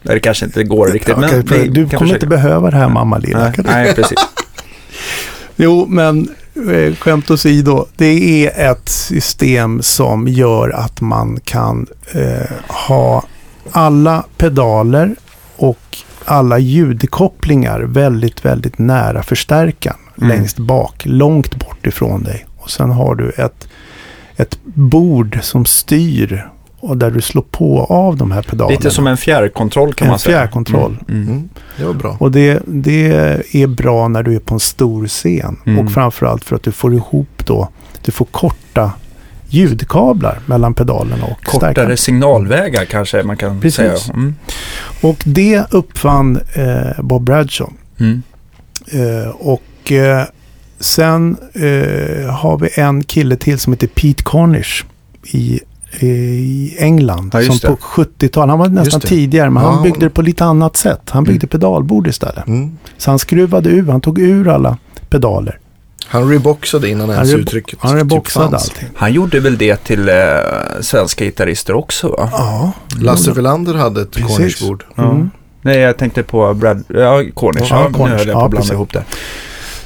Det kanske inte går riktigt, men vi du kommer försöka. inte behöva det här mamma lilla. Nej, nej, precis. Jo, men skämt åsido. Det är ett system som gör att man kan eh, ha alla pedaler och alla ljudkopplingar väldigt, väldigt nära förstärkaren. Mm. Längst bak, långt bort ifrån dig. Och sen har du ett, ett bord som styr och där du slår på av de här pedalerna. Lite som en fjärrkontroll kan En man säga. fjärrkontroll. Mm. Mm. mm, det var bra. Och det, det är bra när du är på en stor scen. Mm. Och framförallt för att du får ihop då, du får korta ljudkablar mellan pedalerna och Kortare stärkaren. signalvägar kanske man kan Precis. säga. Mm. Och det uppfann eh, Bob Bradshaw. Mm. Eh, och eh, sen eh, har vi en kille till som heter Pete Cornish i, i England. Ja, som det. på 70-talet, han var nästan tidigare, men Ja. han byggde det på lite annat sätt. Han byggde Mm. pedalbord istället. Mm. Så han skruvade ur, han tog ur alla pedaler. Han reboxade innan ens Han, rebo- uttrycket han reboxade fanns. allting. Han gjorde väl det till eh, svenska gitarrister också va? Ja. Lasse Welander hade ett Precis. cornishbord. Mm. Nej, jag tänkte på Brad, ja, Cornish. Ja, Ja, nu Cornish. höll jag på Ja, att blanda ihop det.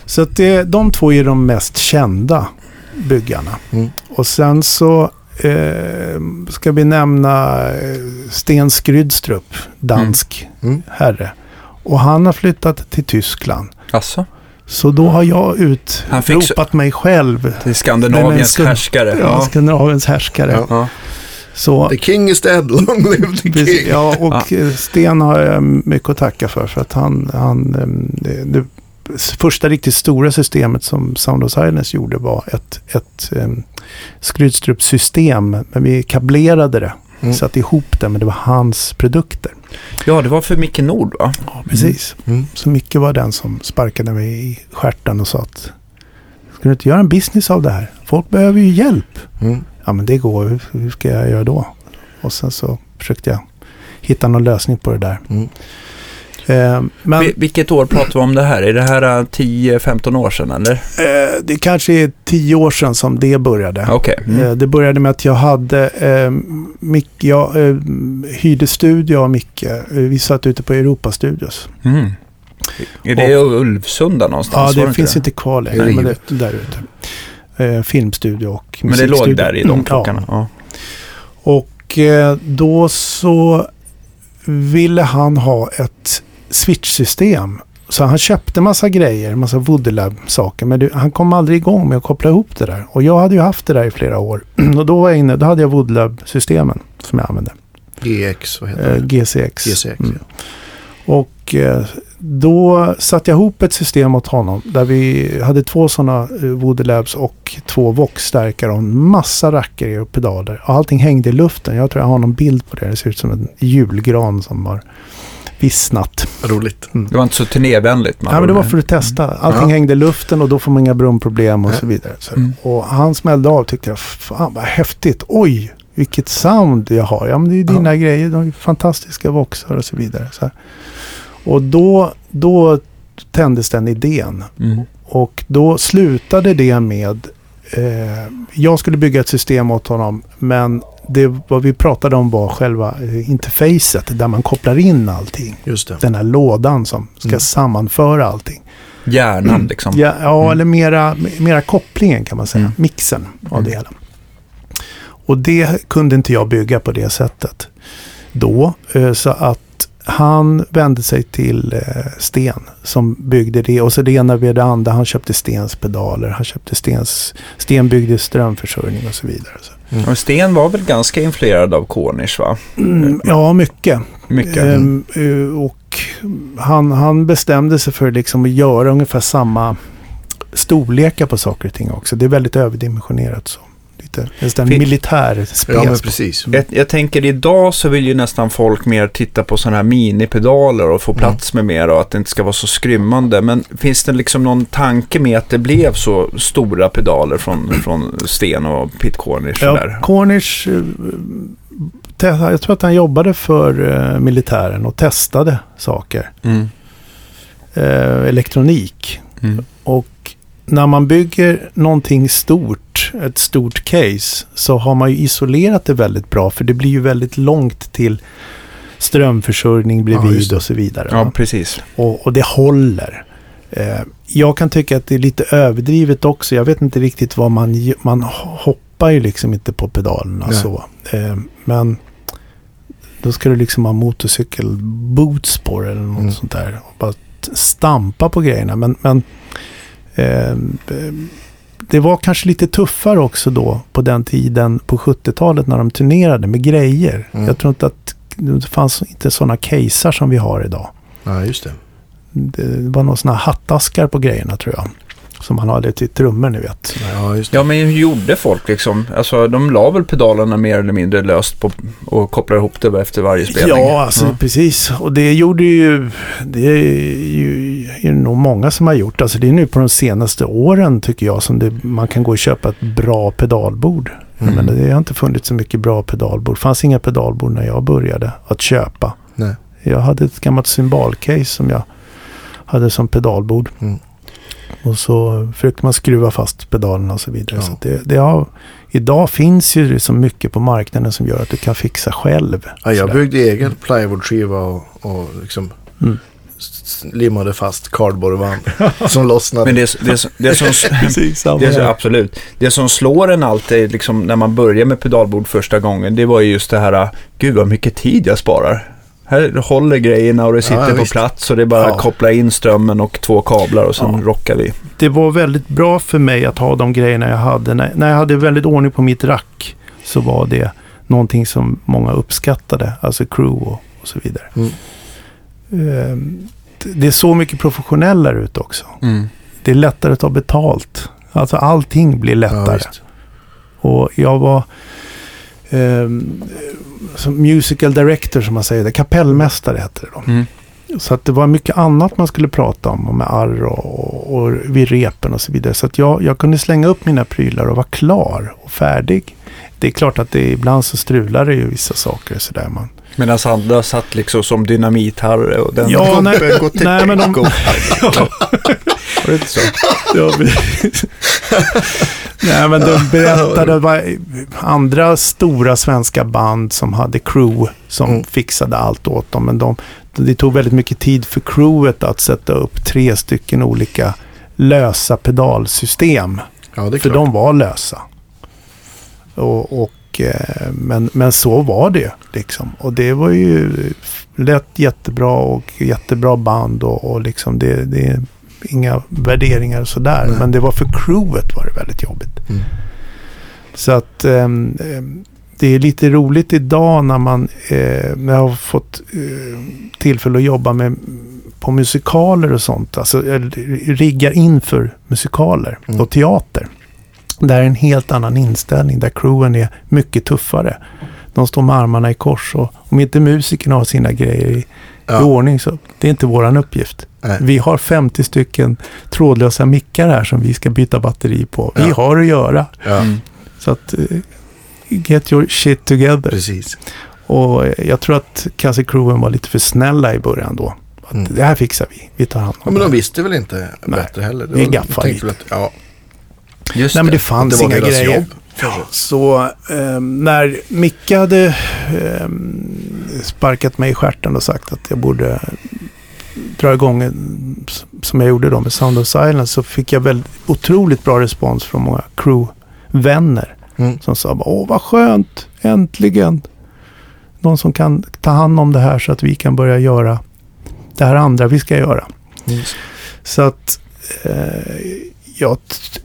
Så att det, de två är de mest kända byggarna. Mm. Och sen så eh, ska vi nämna eh, Sten Skrydstrup, dansk Mm. herre. Och han har flyttat till Tyskland. Alltså, Så då har jag utropat mig själv. till Skandinaviens ska- härskare. Ja, Ja. Skandinaviens härskare. Ja. Ja. Så, The king is dead, long live the precis, king. ja, och eh, Sten har jag mycket att tacka för. För att han, han det, det första riktigt stora systemet som Sound of Silence gjorde var ett, ett Skrydstrup-system. Men vi kablerade det. Mm. Satte ihop det, men det var hans produkter. Ja, det var för Micke Nord va? Ja, precis. Mm. Så Micke var den som sparkade mig i stjärten och sa att ska du inte göra en business av det här? Folk behöver ju hjälp. Mm. Ja, men det går. Hur, hur ska jag göra då? Och sen så försökte jag hitta någon lösning på det där. Mm. Eh, men Vi- Vilket år pratar vi om det här? Är det här eh, 10-15 år sedan eller? eh, det kanske är tio år sedan som det började. Okej. Mm. Eh, Det började med att jag hade, eh, jag eh, hyrde studio av Micke. Eh, Vi satt ute på Europastudios. Mm. Är det Ulvsunda någonstans? Ja, det finns det? inte kvar längre. Men det, där ute. Eh, filmstudio och Men det låg musikstudio. där i de Mm, klockarna? Ja. Och eh, då så ville han ha ett switch-system. Så han köpte massa grejer, massa Woodlab-saker. Men det, han kom aldrig igång med att koppla ihop det där. Och jag hade ju haft det där i flera år. Och då var jag inne, då hade jag Woodlab-systemen som jag använde. GX, vad heter Eh, det? GCX. GCX, Mm. ja. Och eh, då satte jag ihop ett system åt honom där vi hade två sådana eh, Woodlabs och två Vox-stärkare och en massa rackare och pedaler. Och allting hängde i luften. Jag tror jag har någon bild på det. Det ser ut som en julgran som har vissnat. Roligt. Det var inte så turnévänligt. Ja, men det var för att testa. Allting Ja. hängde i luften och då får man inga brumproblem och så vidare. Så. Mm. Och han smällde av tyckte jag, fan vad häftigt. Oj, vilket sound jag har. Ja men det är ju dina grejer, de är fantastiska voxar och så vidare. Så. Och då, då tändes den idén. Mm. Och då slutade det med, jag skulle bygga ett system åt honom, men det vad vi pratade om var själva eh, interfacet där man kopplar in allting. Just det. Den här lådan som ska Mm. sammanföra allting. Hjärnan liksom. Ja, ja Mm. eller mera, mera kopplingen kan man säga. Mm. Mixen av det Mm. hela. Och det kunde inte jag bygga på det sättet då. eh, Så att han vände sig till eh, Sten som byggde det. Och så det ena vid det andra. Han köpte Stens pedaler. Han köpte Stens... Sten byggde strömförsörjning och så vidare. Så. Och Sten var väl ganska influerad av Cornish va? Mm, ja, mycket. Mycket. Ehm, eh, och han, han bestämde sig för liksom att göra ungefär samma storlekar på saker och ting också. Det är väldigt överdimensionerat så. Lite nästan Fin- militär spec. Ja, men precis. Jag, jag tänker idag så vill ju nästan folk mer titta på sådana här minipedaler och få Mm. plats med mer och att det inte ska vara så skrymmande. Men finns det liksom någon tanke med att det blev så stora pedaler från, från Sten och Pete Cornish? Ja, där? Cornish, jag tror att han jobbade för eh, militären och testade saker. Mm. Eh, elektronik. Mm. Och när man bygger någonting stort, ett stort case, så har man ju isolerat det väldigt bra. För det blir ju väldigt långt till strömförsörjning Ja, bredvid det. och så vidare. Ja, precis. och, och det håller. Eh, jag kan tycka att det är lite överdrivet också. Jag vet inte riktigt vad man... Man hoppar ju liksom inte på pedalerna Nej. så. Eh, men då ska du liksom ha motorcykelboots på det eller något Mm. sånt där. Och bara stampa på grejerna. Men, men eh, det var kanske lite tuffare också då på den tiden på 70-talet när de turnerade med grejer. Mm. Jag tror inte att det fanns inte sådana casear som vi har idag. Ja, just det. Det var några sådana hattaskar på grejerna tror jag. Som man hade till trummor ni vet. Ja, just det. Ja, men hur gjorde folk liksom? Alltså, de la väl pedalerna mer eller mindre löst på och kopplade ihop det efter varje spelning? Ja, alltså precis. Och det gjorde ju, det är ju är det nog många som har gjort. Alltså det är nu på de senaste åren tycker jag som det, man kan gå och köpa ett bra pedalbord. Mm. Men det har inte funnits så mycket bra pedalbord. Det fanns inga pedalbord när jag började att köpa. Nej. Jag hade ett gammalt symbolcase som jag hade som pedalbord. Mm. Och så försökte man skruva fast pedalerna och så vidare. Ja. Så det, det har, idag finns ju så mycket på marknaden som gör att du kan fixa själv. Ja, jag byggde egen plywoodskiva och, och liksom Mm. limmade fast cardboardband som lossnade. Men det, det, det som... Precis, Det här. absolut. Det som slår en alltid liksom, när man börjar med pedalbord första gången, det var ju just det här, gud vad mycket tid jag sparar. Här håller grejerna och det sitter Ja, på plats och det är bara Ja. att koppla in strömmen och två kablar och sen Ja. rockar vi. det var väldigt bra för mig att ha de grejerna jag hade. När, när jag hade väldigt ordning på mitt rack så var det någonting som många uppskattade. Alltså crew och, och så vidare. Mm. Ehm, det är så mycket professionellare ut också. Mm. Det är lättare att ta betalt. Alltså allting blir lättare. Och jag var ehm, som musical director som man säger, det, kapellmästare hette det då. Mm. Så att det var mycket annat man skulle prata om, och med arr och, och vid repen och så vidare. Så att jag, jag kunde slänga upp mina prylar och vara klar och färdig. Det är klart att det ibland så strular det ju vissa saker och sådär. Man. Medan andra satt liksom som dynamit-Harry och den Ja, gubben går till nej, men de-. Var det inte så? Ja. Nej, men de berättade var andra stora svenska band som hade crew som Mm. fixade allt åt dem. Men de, det tog väldigt mycket tid för crewet att sätta upp tre stycken olika lösa pedalsystem. Ja, det är För de var lösa. Och, och, eh, men, men så var det liksom. Och det var ju lätt jättebra och jättebra band och, och liksom det, det inga värderingar och sådär. Nej. Men det var för crewet var det väldigt jobbigt. Mm. Så att ehm, det är lite roligt idag när man eh, när jag har fått eh, tillfälle att jobba med på musikaler och sånt. Alltså riggar inför musikaler Mm. och teater. Där är en helt annan inställning. Där crewen är mycket tuffare. De står med armarna i kors och om inte musikerna har sina grejer i, i Ja. ordning så det är inte våran uppgift. Nej. Vi har 50 stycken trådlösa mickar här som vi ska byta batteri på. Vi Ja. har att göra. Ja, Mm. Så att eh, get your shit together. precis. Och eh, jag tror att kanske crewen var lite för snälla i början då. Att Mm. Det här fixar vi. Vi tar hand om Ja, men de det. visste väl inte Nej. bättre heller. Vi gaffar tänkte väl lite. Att, ja, Just Nej men det fanns det var inga grejer. jobb. Ja, så eh, när Micke hade eh, sparkat mig i stjärten och sagt att jag borde dra igång en, som jag gjorde då med Sound of Silence så fick jag väl otroligt bra respons från många crewvänner Mm. som sa åh vad skönt, äntligen. Någon som kan ta hand om det här så att vi kan börja göra det här andra vi ska göra. Mm. Så att eh, jag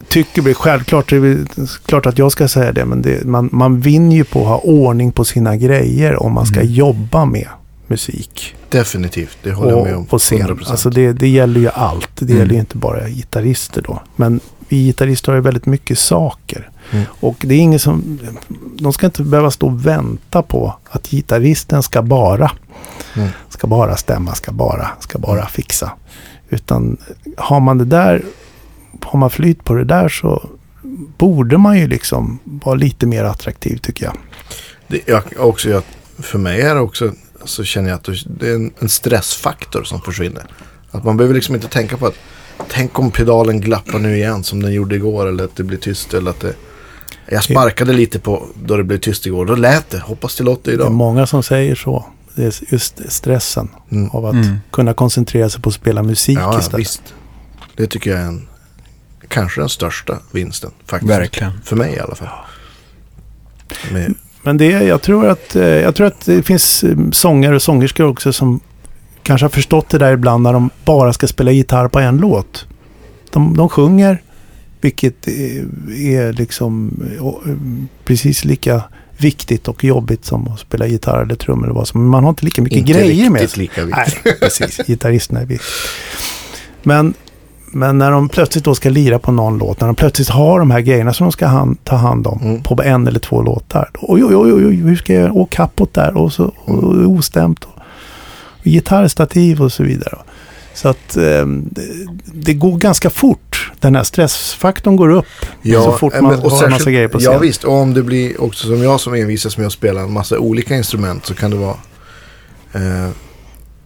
tycker väl självklart, det är klart att jag ska säga det, men det, man, man vinner ju på att ha ordning på sina grejer om man ska Mm. jobba med musik Definitivt, det håller jag med om. och på scen. 100%. Alltså det, det gäller ju allt. Det Mm. gäller ju inte bara gitarrister då. Men vi gitarrister har ju väldigt mycket saker. Mm. Och det är ingen som... De ska inte behöva stå och vänta på att gitarristen ska bara. Mm. Ska bara stämma, ska bara, ska bara Mm. fixa. Utan har man det där, har man flyt på det där så borde man ju liksom vara lite mer attraktiv tycker jag. Det, jag, också, jag, för mig är det också, så känner jag att det är en, en stressfaktor som försvinner. Att man behöver liksom inte tänka på att tänk om pedalen glappar nu igen som den gjorde igår eller att det blir tyst eller att det... Jag sparkade lite på då det blev tyst igår. Då lät det. Hoppas det låter Det är idag. många som säger så. Det är just stressen Mm. av att Mm. kunna koncentrera sig på att spela musik Ja, ja, istället. visst. Det tycker jag är en, kanske den största vinsten. Faktiskt. Verkligen. För mig i alla fall. Med, Men det, jag, tror att, eh, jag tror att det finns eh, sångare och sångerskor också som kanske har förstått det där ibland när de bara ska spela gitarr på en låt. De, de sjunger, vilket är, är liksom eh, eh, precis lika viktigt och jobbigt som att spela gitarr eller trummor eller vad som. Man har inte lika mycket inte grejer med riktigt sig. lika viktigt. Nej, precis. Gitarristerna är viktigt. Men, men när de plötsligt då ska lira på någon låt, när de plötsligt har de här grejerna som de ska han, ta hand om Mm. på en eller två låtar. Oj, oj, oj, oj, hur ska jag? Och kappot där och så och, och ostämt. Och, och gitarrstativ och så vidare. Så att eh, det, går ganska fort. Den här stressfaktorn går upp så fort man men- och har en särskilt- massa grejer på scen. Ja visst, och om det blir också som jag som envisas med att spela en massa olika instrument så kan det vara. Eh,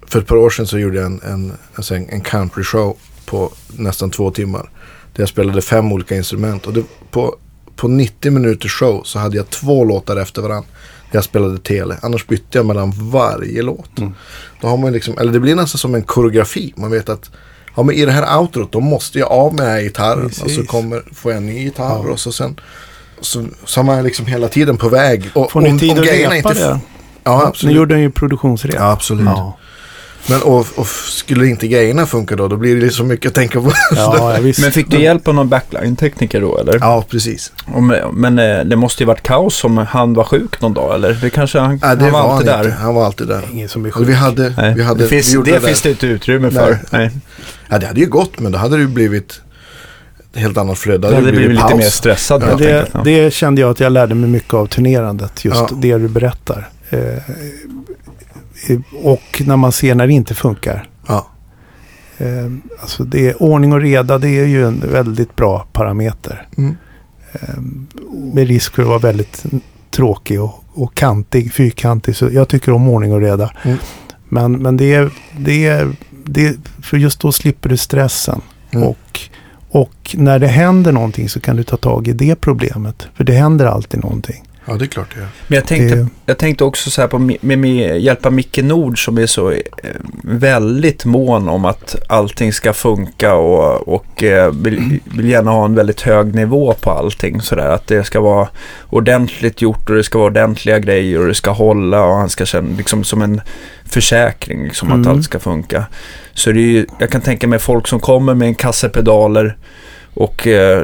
för ett par år sedan så gjorde jag en, en, alltså en, en country show på nästan två timmar. Där jag spelade fem olika instrument. Och det, på, på 90 minuters show så hade jag två låtar efter varandra. Jag spelade tele. Annars bytte jag mellan varje låt. Mm. Då har man liksom, eller det blir nästan som en koreografi. Man vet att ja, men i det här outrot då måste jag av med den här gitarren. Och så Precis. kommer, får jag en ny gitarr Ja. och så sen så, så är man liksom hela tiden på väg. Och, Får ni tid att repa inte- det? Ja, Ni absolut. gjorde ju produktionsrep. Ja, absolut. Ja. Men och, och skulle inte grejerna funka då, då blir det så mycket att tänka på. Ja, ja, visst. Men fick du hjälp av någon backline-tekniker då eller? ja, precis. Med- Men eh, det måste ju varit kaos om han var sjuk någon dag eller? Det kanske han, Nej, det han var var alltid han där. inte. Han var alltid där. Ingen som är Och sjuk. vi hade, Nej, vi hade, det finns, vi det där. finns det inte utrymme Nej. för. Nej. Ja, det hade ju gått, men då hade det ju blivit ett helt annat flöde. Det hade blivit lite paus. mer stressad Ja, det, enkelt. Ja. det kände jag att jag lärde mig mycket av turnerandet. Just Ja. det du berättar. Eh, och när man ser när det inte funkar. Ja, Eh, alltså det är ordning och reda. Det är ju en väldigt bra parameter. mm. Eh, med risk för att vara väldigt tråkig och, och kantig, fyrkantig. Så jag tycker om ordning och reda. Mm. Men, men det är, det är, det är, för just då slipper du stressen. Mm. Och, och när det händer någonting så kan du ta tag i det problemet. För det händer alltid någonting. Ja, det är klart det gör. Men jag tänkte, Det- jag tänkte också så här på med, med hjälpa Micke Nord som är så eh, väldigt mån om att allting ska funka och, och eh, vill, vill gärna ha en väldigt hög nivå på allting. Så där, att det ska vara ordentligt gjort och det ska vara ordentliga grejer och det ska hålla och han ska känna liksom som en försäkring liksom, att Mm. allt ska funka. Så det är ju, jag kan tänka mig folk som kommer med en kasse pedaler och eh,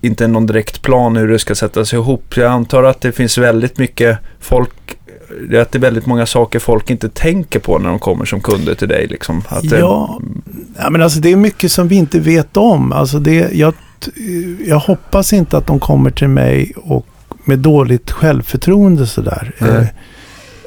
inte någon direkt plan hur det ska sättas ihop. Jag antar att det finns väldigt mycket folk, att det är väldigt många saker folk inte tänker på när de kommer som kunder till dig. Liksom. Att det- Ja, ja, men alltså det är mycket som vi inte vet om. Alltså det, jag, jag hoppas inte att de kommer till mig och med dåligt självförtroende sådär. Nej. Eh,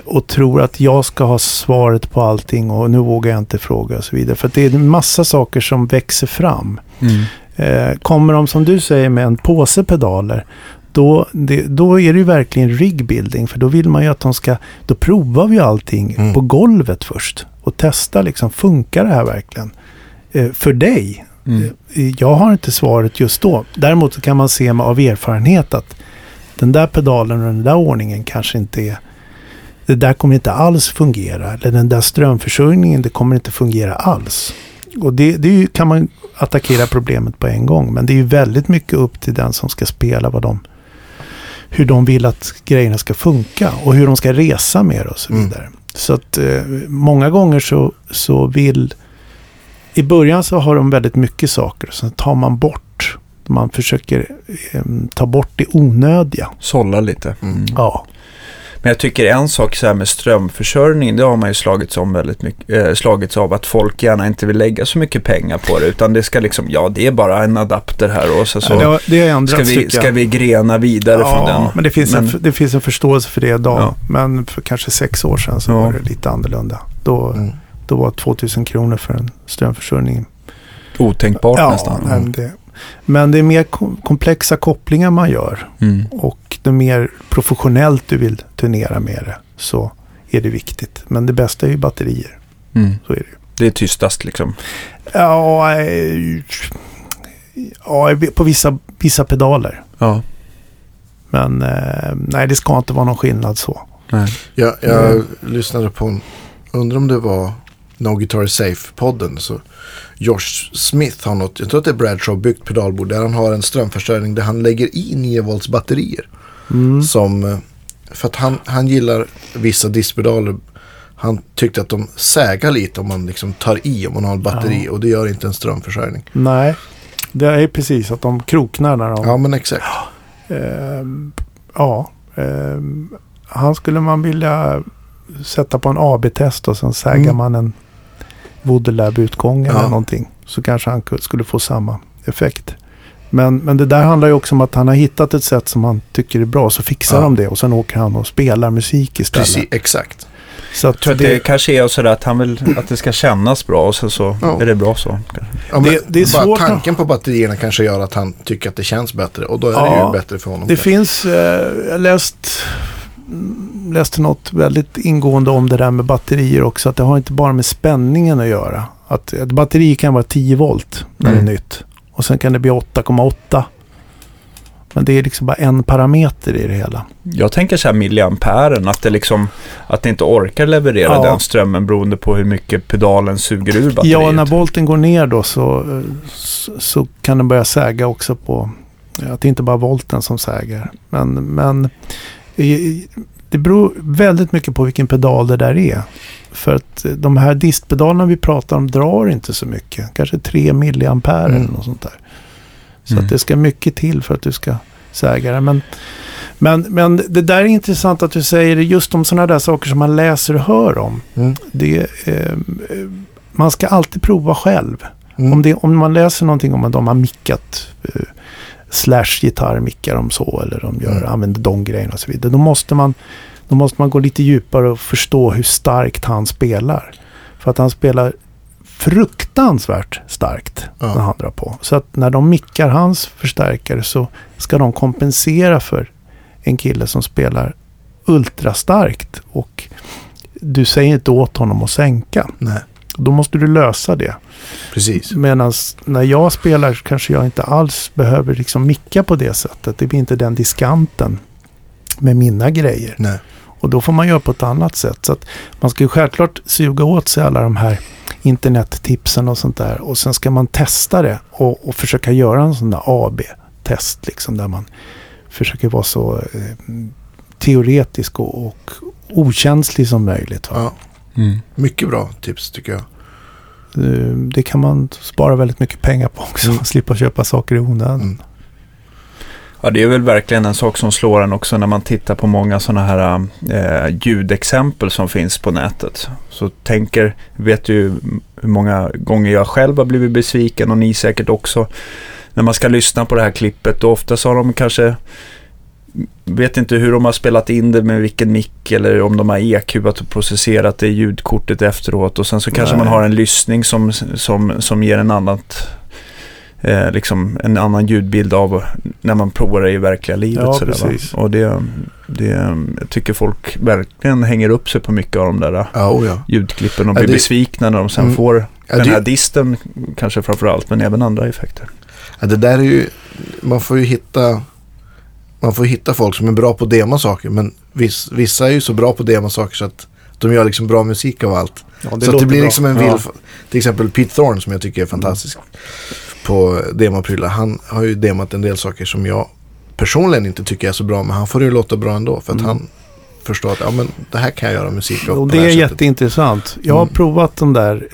och tror att jag ska ha svaret på allting och nu vågar jag inte fråga och så vidare. För att det är en massa saker som växer fram. Mm. Eh, kommer de som du säger med en påse pedaler, då, det, då är det ju verkligen rigbuilding. För då vill man ju att de ska, då provar vi allting Mm. på golvet först. Och testar liksom, funkar det här verkligen? Eh, för dig? Mm. Eh, Jag har inte svaret just då. Däremot så kan man se av erfarenhet att den där pedalen och den där ordningen kanske inte är det där kommer inte alls fungera. Eller den där strömförsörjningen, det kommer inte fungera alls. Och det, det ju, kan man attackera problemet på en gång. Men det är ju väldigt mycket upp till den som ska spela vad de, hur de vill att grejerna ska funka. Och hur de ska resa med det och så Mm. vidare. Så att eh, många gånger så, så vill... I början så har de väldigt mycket saker. och Sen tar man bort. Man försöker eh, ta bort det onödiga. Sålla lite. Mm. Mm. Ja. Men jag tycker en sak så här med strömförsörjning, det har man ju slagits om väldigt mycket, eh, slagits av att folk gärna inte vill lägga så mycket pengar på det, utan det ska liksom, ja det är bara en adapter här och så, så Ja, det, har, det har ska, vi, ska vi grena vidare från den. men det finns, En, Men- det finns en förståelse för det idag. Ja. Men för kanske sex år sedan så Ja. var det lite annorlunda. Då, Mm. då var 2000 kronor för en strömförsörjning. Otänkbart nästan. nej, men det, men det är mer kom- komplexa kopplingar man gör. Mm. Och det mer professionellt du vill turnera med det så är det viktigt. Men det bästa är ju batterier. Mm. Så är det ju. Det är tystast liksom. Ja, eh, ja på vissa, vissa pedaler. Ja. Men eh, nej, det ska inte vara någon skillnad så. Nej. Jag, jag Mm. lyssnade på en, undrar om det var No Guitar is Safe-podden. Så Josh Smith har något, jag tror att det är Bradshaw byggt pedalbord där han har en strömförsörjning där han lägger i 9 volts batterier. Mm. Som, eh, för att han, han gillar vissa diskpedaler. Han tyckte att de sägar lite om man liksom tar i om man har ett batteri och det gör inte en strömförsörjning. Nej, det är precis att de kroknar när de... Ja men exakt. Ehm, ja, ehm, han skulle man vilja sätta på en AB-test och sen säger Mm. man en Woodlab-utgång eller Ja. någonting. Så kanske han ku- skulle få samma effekt. Men, men det där handlar ju också om att han har hittat ett sätt som han tycker är bra. Så fixar Ja. de det och sen åker han och spelar musik istället. Precis, exakt. Så att Jag tror att det kanske är sådär att han vill att det ska kännas bra och sen så Ja. är det bra så. Ja, men Det- det är bara svårt tanken på batterierna kanske gör att han tycker att det känns bättre. Och då är det Ja, ju bättre för honom. Det kanske. finns, eh, jag läst, mm, läste något väldigt ingående om det där med batterier också. Att det har inte bara med spänningen att göra. Att ett batteri kan vara 10 volt när Mm. det är nytt. Och sen kan det bli 8,8. Men det är liksom bara en parameter i det hela. Jag tänker så här milliamperen, att det liksom, att det inte orkar leverera Ja. den strömmen beroende på hur mycket pedalen suger ur batteriet. Ja, när volten går ner då så, så, så kan den börja säga också på... Att det inte bara är volten som säger. Men, men det beror väldigt mycket på vilken pedal det där är. För att eh, de här distpedalerna vi pratar om drar inte så mycket. Kanske 3 milliampere Mm. eller något sånt där. Så Mm. att det ska mycket till för att du ska säga det. Men, men, men det där är intressant att du säger det just om sådana där saker som man läser och hör om. Mm. Det, eh, man ska alltid prova själv. Mm. Om, det, om man läser någonting om att de har mickat eh, slash gitarr mickar de så eller de gör, Mm. använder de grejerna och så vidare. Då måste, man, då måste man gå lite djupare och förstå hur starkt han spelar. För att han spelar fruktansvärt starkt Ja. när han drar på. Så att när de mickar hans förstärkare så ska de kompensera för en kille som spelar ultrastarkt och du säger inte åt honom att sänka. Nej, Då måste du lösa det. precis. Medan när jag spelar kanske jag inte alls behöver liksom micka på det sättet. Det blir inte den diskanten med mina grejer. Nej. Och då får man göra på ett annat sätt. Så att man ska ju självklart suga åt sig alla de här internettipsen och sånt där. Och sen ska man testa det och, och försöka göra en sån där AB-test. Liksom, där man försöker vara så eh, teoretisk och, och okänslig som möjligt. Va? Ja, Mm. mycket bra tips tycker jag. Eh, Det kan man spara väldigt mycket pengar på också. Mm. Slippa köpa saker i onödan. Mm. Ja, det är väl verkligen en sak som slår en också när man tittar på många sådana här eh, ljudexempel som finns på nätet. Så tänker, vet ju hur många gånger jag själv har blivit besviken och ni säkert också. När man ska lyssna på det här klippet och ofta så har de kanske Vet inte hur de har spelat in det med vilken mick eller om de har EQat och processerat det ljudkortet efteråt och sen så kanske Nej. man har en lyssning som, som, som ger en annat eh, liksom en annan ljudbild av när man provar det i verkliga livet. Ja, sådär. Och det, det, jag tycker folk verkligen hänger upp sig på mycket av de där Ja, oh ja. ljudklippen och blir det- besvikna när de sen Mm. får Ja, den det- här disten kanske framför allt, men även andra effekter. Det där är ju, man får ju hitta, man får hitta folk som är bra på att dema saker. Men viss, vissa är ju så bra på att dema saker så att de gör liksom bra musik av allt. Ja, så att det blir bra. liksom en Ja. vild, till exempel Pete Thorne som jag tycker är fantastisk på demaprylar. Han har ju demat en del saker som jag personligen inte tycker är så bra. Men han får det ju låta bra ändå för att Mm. han förstår att ja, men det här kan jag göra musik av. Och det är sättet. jätteintressant. Jag har Mm. provat de där,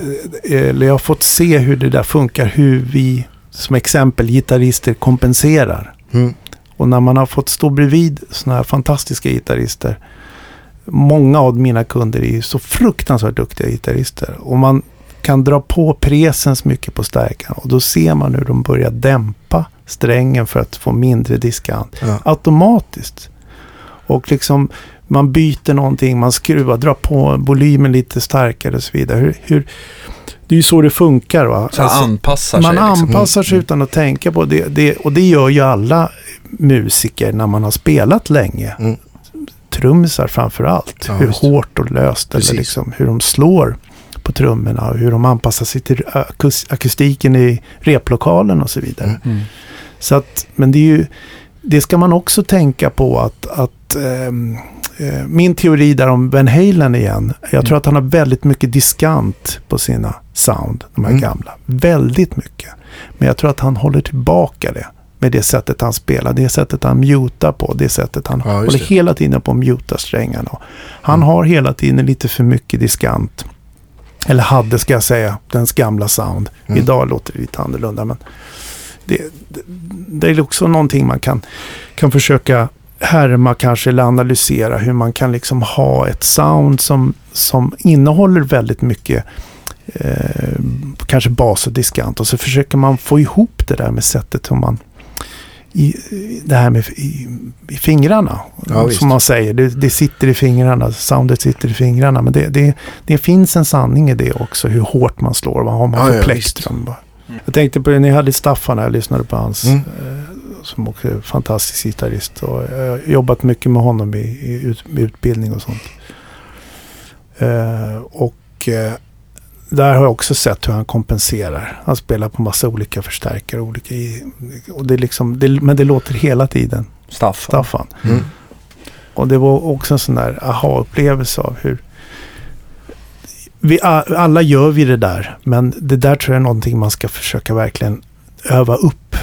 eh, eller jag har fått se hur det där funkar, hur vi som exempel gitarrister kompenserar. Mm. Och när man har fått stå bredvid sådana här fantastiska gitarrister. Många av mina kunder är ju så fruktansvärt duktiga gitarrister. Och man kan dra på presens mycket på stärkan. Och då ser man hur de börjar dämpa strängen för att få mindre diskant Ja. automatiskt. Och liksom man byter någonting, man skruvar, drar på volymen lite starkare och så vidare. Hur, hur, det är ju så det funkar. Va? Så Alltså, anpassar man sig. Liksom. anpassar sig Mm. utan att tänka på det, det. Och det gör ju alla musiker när man har spelat länge. Mm. Trummisar framför allt. Ja, hur visst. hårt och löst Precis. eller liksom hur de slår på trummorna och hur de anpassar sig till akus- akustiken i replokalen och så vidare. Mm. Mm. Så att, men det är ju, det ska man också tänka på att, att ehm, eh, min teori där om Van Halen igen. Jag tror Mm. att han har väldigt mycket diskant på sina sound, de här Mm. gamla. Väldigt mycket. Men jag tror att han håller tillbaka det med det sättet han spelar, det sättet han mutar på, det sättet han Ja, håller hela tiden på att muta strängarna. Han Mm. har hela tiden lite för mycket diskant. Eller hade ska jag säga, dens gamla sound. Mm. Idag låter det lite annorlunda men det, det, det är också någonting man kan, kan försöka härma kanske eller analysera hur man kan liksom ha ett sound som, som innehåller väldigt mycket eh, kanske bas och diskant och så försöker man få ihop det där med sättet som man i, det här med i, i fingrarna. Ja, visst. som man säger, det, det sitter i fingrarna, soundet sitter i fingrarna. Men det, det, det finns en sanning i det också, hur hårt man slår, vad har man Ja, för ja, plektrum. bara. Jag tänkte på det, ni hade Staffan här, jag lyssnade på hans, Mm. eh, som också är fantastisk gitarrist. Och jag har jobbat mycket med honom i, i ut, med utbildning och sånt. Eh, och eh, där har jag också sett hur han kompenserar. Han spelar på massa olika förstärkare. Olika i, och det är liksom, det, men det låter hela tiden Staffan. Staffan. Mm. Och det var också en sån där aha-upplevelse av hur vi alla gör vi det där, men det där tror jag är någonting man ska försöka verkligen öva upp.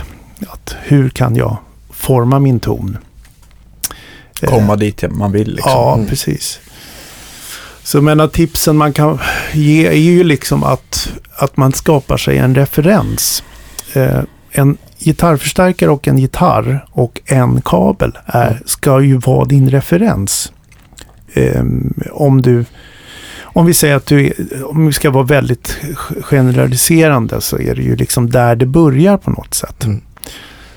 Att hur kan jag forma min ton? Eh, Komma dit man vill liksom. Ja, Mm. precis. Så jag menar tipsen man kan ge är ju liksom att, att man skapar sig en referens. Eh, en gitarrförstärkare och en gitarr och en kabel är, Mm. ska ju vara din referens. Eh, om du om vi säger att du, om vi ska vara väldigt generaliserande så är det ju liksom där det börjar på något sätt. Mm.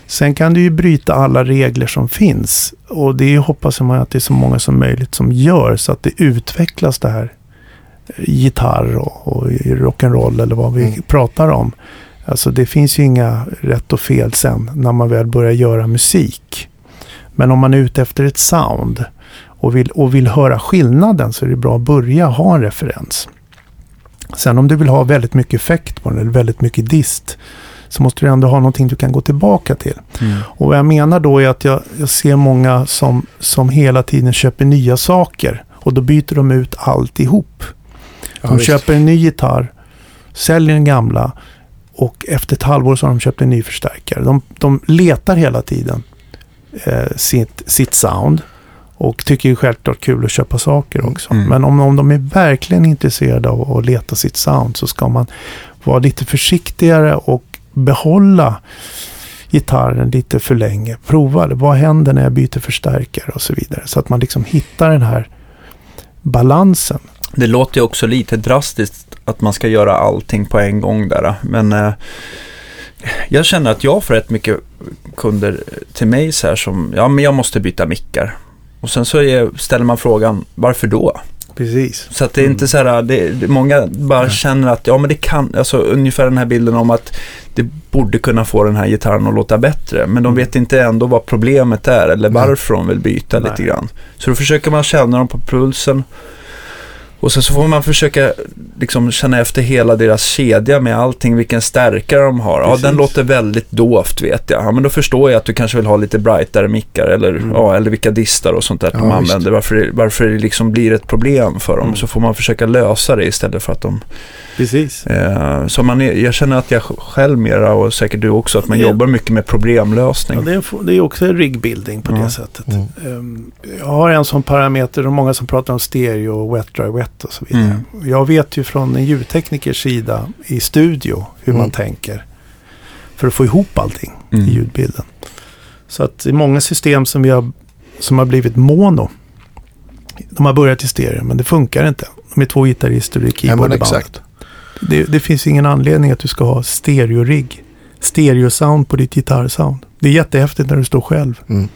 Sen kan du ju bryta alla regler som finns. Och det hoppas man att det är så många som möjligt som gör. Så att det utvecklas det här i gitarr och, och rock'n'roll eller vad vi Mm. pratar om. Alltså det finns ju inga rätt och fel sen när man väl börjar göra musik. Men om man är ute efter ett sound och vill, och vill höra skillnaden så är det bra att börja ha en referens. Sen om du vill ha väldigt mycket effekt på den eller väldigt mycket dist så måste du ändå ha någonting du kan gå tillbaka till. Mm. Och vad jag menar då är att jag, jag ser många som, som hela tiden köper nya saker. Och då byter de ut alltihop. Ja, De visst. köper en ny gitarr, säljer den gamla och efter ett halvår så har de köpt en ny förstärkare. De, de letar hela tiden eh, sitt, sitt sound och tycker ju självklart kul att köpa saker också. Mm. Men om, om de är verkligen intresserade av att leta sitt sound så ska man vara lite försiktigare och behålla gitarren lite för länge. Prova det. Vad händer när jag byter förstärkare och så vidare. Så att man liksom hittar den här balansen. Det låter ju också lite drastiskt att man ska göra allting på en gång där. Men eh, jag känner att jag får rätt mycket kunder till mig så här som, ja men jag måste byta mickar. Och sen så är, ställer man frågan, varför då? Precis. Så att det är inte så här, det, många bara känner att, ja men det kan, alltså ungefär den här bilden om att det borde kunna få den här gitarren att låta bättre. Men de vet inte ändå vad problemet är eller Nej. varför de vill byta Nej. lite grann. Så då försöker man känna dem på pulsen. Och sen så får man försöka liksom känna efter hela deras kedja med allting, vilken stärkare de har. Ja, Precis. den låter väldigt dovt vet jag. Ja, men då förstår jag att du kanske vill ha lite brightare mickar eller, Mm. ja, eller vilka distar och sånt där Ja, de visst. använder. Varför, det- varför det liksom blir ett problem för dem. Mm. Så får man försöka lösa det istället för att de... Precis. Eh, så man jag känner att jag själv mera och säkert du också, att man Ja. jobbar mycket med problemlösning. Ja, det, är, det är också en riggbuilding på Ja. det sättet. Mm. Ehm, jag har en sån parameter och många som pratar om stereo och wet, dry, wet och så vidare. Mm. Jag vet ju från en ljudteknikers sida i studio hur man Mm. tänker. För att få ihop allting Mm. i ljudbilden. Så att är många system som, vi har, som har blivit mono. De har börjat i stereo men det funkar inte. De är två gitarrister och Ja, keyboard i bandet. exakt. Det, det finns ingen anledning att du ska ha stereo-rigg. Stereo-sound på ditt gitarrsound. Det är jättehäftigt när du står själv. Mm.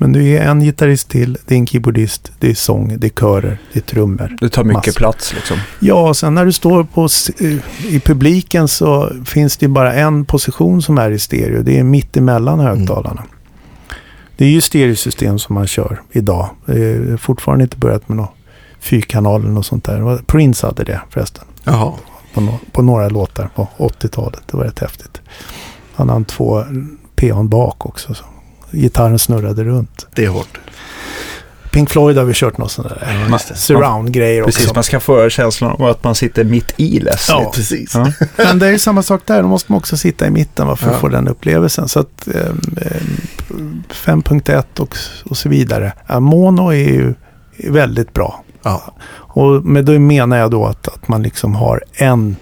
Men du är en gitarrist till, det är en keyboardist, det är sång, det är körer, det är trummor. Det tar mycket Massor. plats liksom. Ja, och sen när du står på, eh, i publiken så finns det bara en position som är i stereo. Det är mitt emellan högtalarna. Det är ju stereosystem som man kör idag. Det är fortfarande inte börjat med något fyrkanalen och sånt där. Prince hade det förresten Jaha. på, no på några låtar på 80-talet. Det var rätt häftigt. Han hade två PA'n bak också. Så gitarren snurrade runt. Det är hårt. Pink Floyd har vi kört något sånt där. Man- Surround-grejer också. Precis, man ska få känslan av att man sitter mitt i Leslie. Ja. Precis. Ja. Men det är samma sak där. Då måste man också sitta i mitten va, för att Ja. få den upplevelsen. Så att ehm, ehm, 5.1 och, och så vidare. Ja, mono är ju väldigt bra. Ja. Och med det menar jag då att, att man liksom har en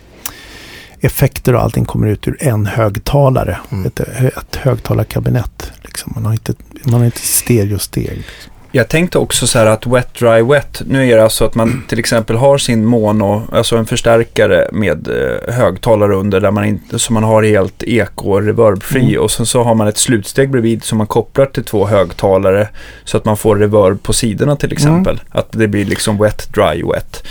effekter och allting kommer ut ur en högtalare. Mm. Ett, ett högtalarkabinett. Liksom. Man har inte, man har inte stereosteg. Jag tänkte också så här att wet, dry, wet. Nu är det alltså att man till exempel har sin mono, alltså en förstärkare med eh, högtalare under där man inte, så man har helt eko och reverbfri Mm. och sen så har man ett slutsteg bredvid som man kopplar till två högtalare så att man får reverb på sidorna till exempel. Att det blir liksom wet, dry, wet.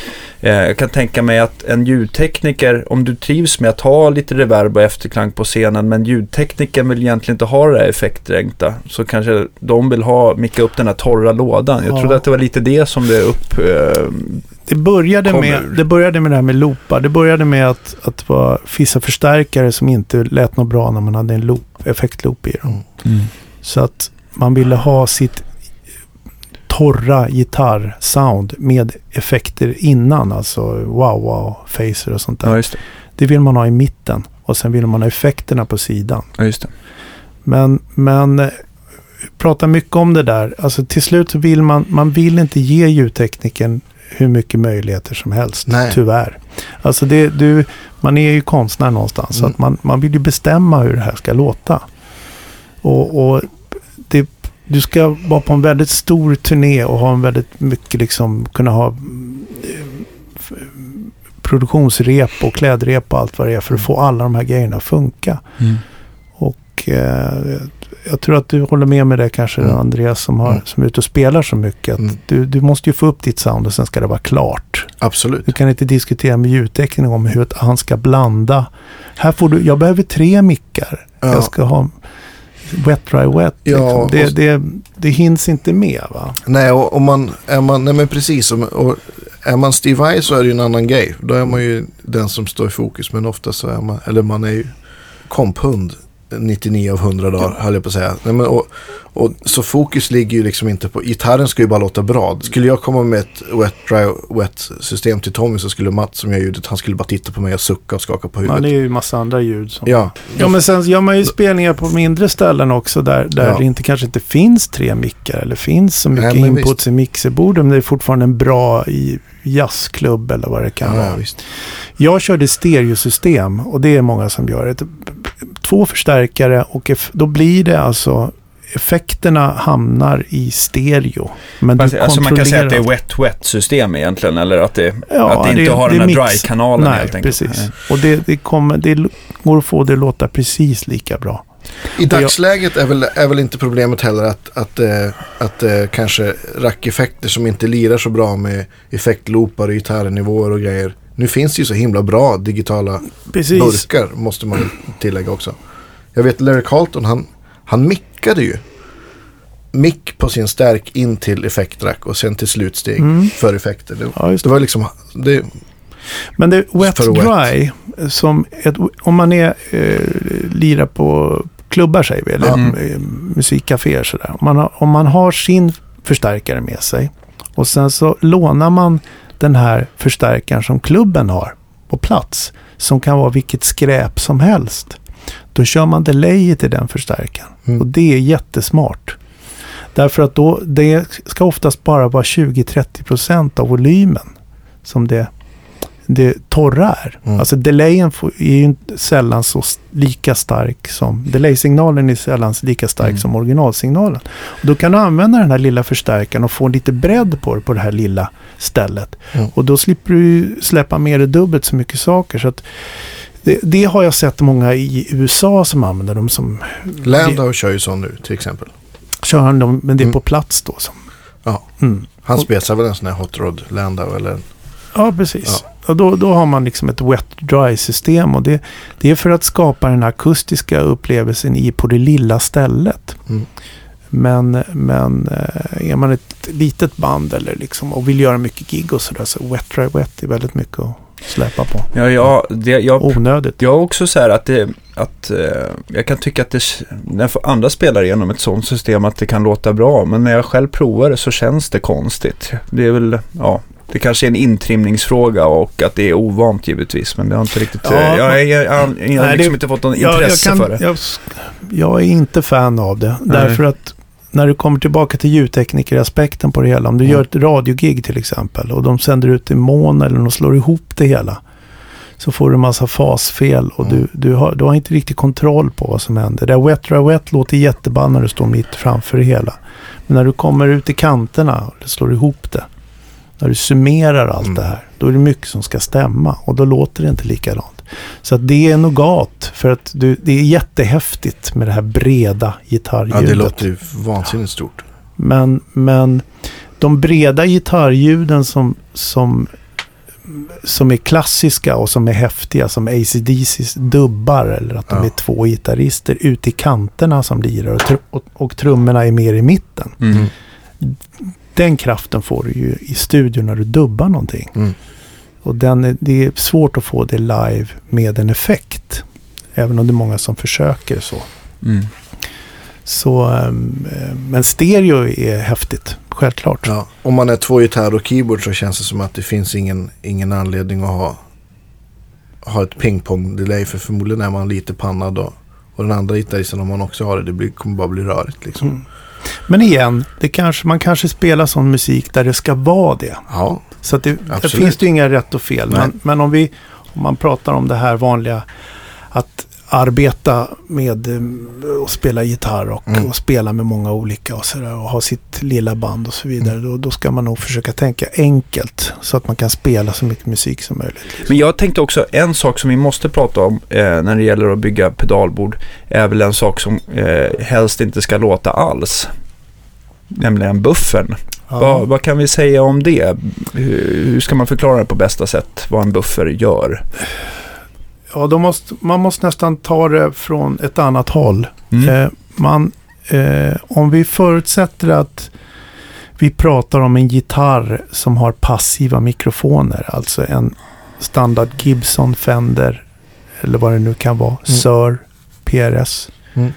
Eh, jag kan tänka mig att en ljudtekniker, om du trivs med att ha lite reverb och efterklang på scenen men ljudteknikern vill egentligen inte ha det här effektdränkta så kanske de vill ha, micka upp den här torra lådan. Jag Ja. trodde att det var lite det som det upp... Eh, Det började, Kommer med, det började med det här med loopar. Det började med att, att det var vissa förstärkare som inte lät något bra när man hade en loop, effektloop i dem. Mm. Så att man ville ha sitt torra gitarrsound med effekter innan. Alltså wow wow, phaser och sånt där. ja, just det. Det vill man ha i mitten. Och sen vill man ha effekterna på sidan. Ja, just det. Men, men eh, pratar mycket om det där. Alltså till slut så vill man, man vill inte ge ljudtekniken hur mycket möjligheter som helst. Nej. Tyvärr. Alltså det, du, man är ju konstnär någonstans. Så Mm. att man, man vill ju bestämma hur det här ska låta. Och, och du ska vara på en väldigt stor turné och ha en väldigt mycket liksom kunna ha f- produktionsrep och klädrep och allt vad det är för att få alla de här grejerna att funka. Mm. Och eh, jag tror att du håller med med det kanske Mm. Andreas som, har, Mm. som är ute och spelar så mycket. Att Mm. du, du måste ju få upp ditt sound och sen ska det vara klart. Absolut. Du kan inte diskutera med ljudtekniker om hur han ska blanda. Här får du, jag behöver tre mickar. Ja. Jag ska ha wet, dry, wet. Ja, Liksom. och- Det, det, det hinns inte med va? Nej, och om man, är man, nej men precis. Och, och är man Steve Vai så är det ju en annan grej. Då är man ju den som står i fokus. Men ofta så är man, eller man är ju komphund 99 av 100 dagar, höll jag på att säga. Nej, men, och, och, så fokus ligger ju liksom inte på, gitarren ska ju bara låta bra. Skulle jag komma med ett wet, dry, wet system till Tommy så skulle Mats som gör ljudet, han skulle bara titta på mig och sucka och skaka på Ja, huvudet. det är ju massa andra ljud. Som... Ja, Ja, men sen gör man ju spelningar på mindre ställen också där, där Ja. det inte, kanske inte finns tre mickar eller finns så mycket Nej, inputs i mixerbordet. Men det är fortfarande en bra i jazzklubb eller vad det kan ja, vara. ja, visst. Jag körde stereosystem och det är många som gör det. Två förstärkare och då blir det alltså effekterna hamnar i stereo. Men Alltså, du alltså man kan säga att det är kontrollerar- wet-wet system egentligen, eller att det, Ja, att det inte har den det här är mix. dry-kanalen Nej, helt enkelt. precis. Och det, det, kommer, det går att få det att låta precis lika bra. I dagsläget är väl, är väl inte problemet heller att, att, eh, att eh, kanske rackeffekter som inte lirar så bra med effektloopar och gitarrnivåer och grejer. Nu finns det ju så himla bra digitala Precis. burkar måste man tillägga också. Jag vet Larry Carlton, han, han mickade ju. Mick på sin stärk in till effektrack och sen till slutsteg Mm. för effekter. Det, Ja, just det var liksom, det, Men det wet För wet. dry, som ett, om man är eh, lirar på klubbar säger vi, eller Mm. eh, musikcaféer sådär. Om man, har, om man har sin förstärkare med sig och sen så lånar man den här förstärkaren som klubben har på plats, som kan vara vilket skräp som helst. Då kör man delay till den förstärkaren. Mm. Och det är jättesmart. Därför att då, det ska oftast bara vara 20-30% av volymen som det, det torra är. Mm. Alltså delayen är ju sällan så lika stark som, delay-signalen är sällan lika stark Mm. som originalsignalen. Och då kan du använda den här lilla förstärkaren och få lite bredd på det på det här lilla stället. Mm. Och då slipper du släppa med dig dubbelt så mycket saker. Så att det, det har jag sett många i USA som använder dem som Landau kör ju sån nu till exempel. kör han dem, men det är Mm. på plats då. Som, Ja. mm. Han spetsar väl en sån här Hot Rod Landau eller Ja, precis. Och då, då har man liksom ett wet dry system och det, det är för att skapa den akustiska upplevelsen i på det lilla stället. Mm. Men, men eh, är man ett litet band eller liksom och vill göra mycket gig och sådär så wet dry wet är väldigt mycket att släppa på. Ja, ja, det, jag, Onödigt. jag är också så här att, det, att eh, jag kan tycka att det, när andra spelar igenom ett sånt system att det kan låta bra. Men när jag själv provar det så känns det konstigt. Det är väl, ja, det kanske är en intrimningsfråga och att det är ovant givetvis. Men det har inte riktigt, Ja, jag, jag, jag, jag, har Nej, liksom det- inte fått någon Jag, jag, intresse kan, för det. jag, jag är inte fan av det. Därför att när du kommer tillbaka till ljudteknikeraspekten på det hela. Om du Mm. gör ett radiogig till exempel och de sänder ut i mån eller de slår ihop det hela. Så får du en massa fasfel och Mm. du, du, har, du har inte riktigt kontroll på vad som händer. Det där wet dry wet låter jätteball när du står mitt framför det hela. Men när du kommer ut i kanterna och slår ihop det. När du summerar allt Mm. det här. Då är det mycket som ska stämma och då låter det inte likadant. Så att det är nogat för att du, det är jättehäftigt med det här breda Ja, gitarrljudet. det låter ju vansinnigt stort. Men, men de breda gitarrljuden som, som, som är klassiska och som är häftiga som ACDCs dubbar eller att de Ja. är två gitarrister ute i kanterna som lirar och, tr- och, och trummorna är mer i mitten. Mm. Den kraften får du ju i studion när du dubbar någonting. Mm. Och den är, det är svårt att få det live med en effekt. Även om det är många som försöker så. Mm. så ehm, eh, men stereo är häftigt, självklart. Ja. Om man är två gitarr och keyboard så känns det som att det finns ingen, ingen anledning att ha, ha ett pingpong-delay. För förmodligen är man lite pannad och, Och den andra gitarristen om man också har det, det blir, kommer bara bli rörigt liksom. Mm. Men igen, det kanske, man kanske spelar sån musik där det ska vara det. Ja, Så att det, där Absolut. finns det ju inga rätt och fel. Nej. Men, men om, vi, om man pratar om det här vanliga att arbeta med eh, och spela gitarr och, Mm. och spela med många olika och sådär och ha sitt lilla band och så vidare. Mm. Då, då ska man nog försöka tänka enkelt så att man kan spela så mycket musik som möjligt. Men jag tänkte också, en sak som vi måste prata om eh, när det gäller att bygga pedalbord är väl en sak som eh, helst inte ska låta alls. Nämligen buffern. Vad, vad kan vi säga om det? Hur, hur ska man förklara det på bästa sätt, vad en buffer gör? Ja, då måste, man måste nästan ta det från ett annat håll. Mm. Eh, man, eh, om vi förutsätter att vi pratar om en gitarr som har passiva mikrofoner, alltså en standard Gibson Fender eller vad det nu kan vara, Sör, PRS, Mm.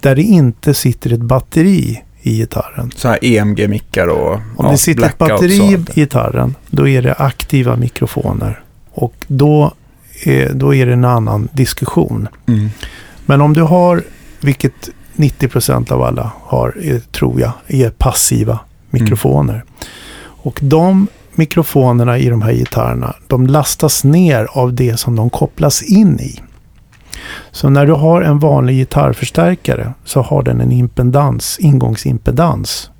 där det inte sitter ett batteri i gitarren. Så här EMG-mickar och Om ja, det sitter ett batteri i gitarren, då är det aktiva mikrofoner. Och då är, då är det en annan diskussion. Mm. Men om du har, vilket 90% av alla har, är, tror jag, är passiva mikrofoner. Och de mikrofonerna i de här gitarrerna, de lastas ner av det som de kopplas in i. Så när du har en vanlig gitarrförstärkare så har den en impedans, ingångsimpedans.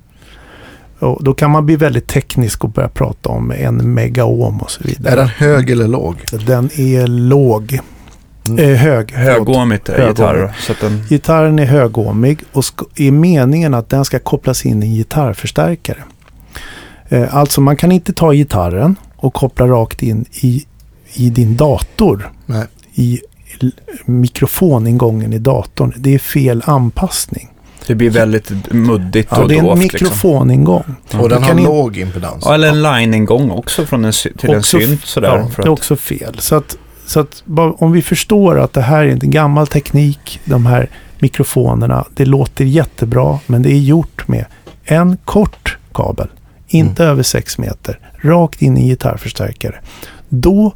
Och då kan man bli väldigt teknisk och börja prata om en megaohm och så vidare. är den hög eller låg? Den är låg. Mm. Eh, hög. Högåmigt är gitarr. Den, Gitarren är högåmig och är meningen att den ska kopplas in i en gitarrförstärkare. Eh, alltså man kan inte ta gitarren och koppla rakt in i, i din dator. Nej. I mikrofoningången i datorn. Det är fel anpassning. Det blir väldigt muddigt Ja, och det är en. Liksom. mikrofoningång. Och den har in- låg impedans. Ja, eller en line-ingång också från en, till Också en synt sådär. Ja, för det är att, också fel. Så att, så att om vi förstår att det här är en gammal teknik, de här mikrofonerna, det låter jättebra, men det är gjort med en kort kabel, inte över 6 meter, rakt in i gitarrförstärkare. Då,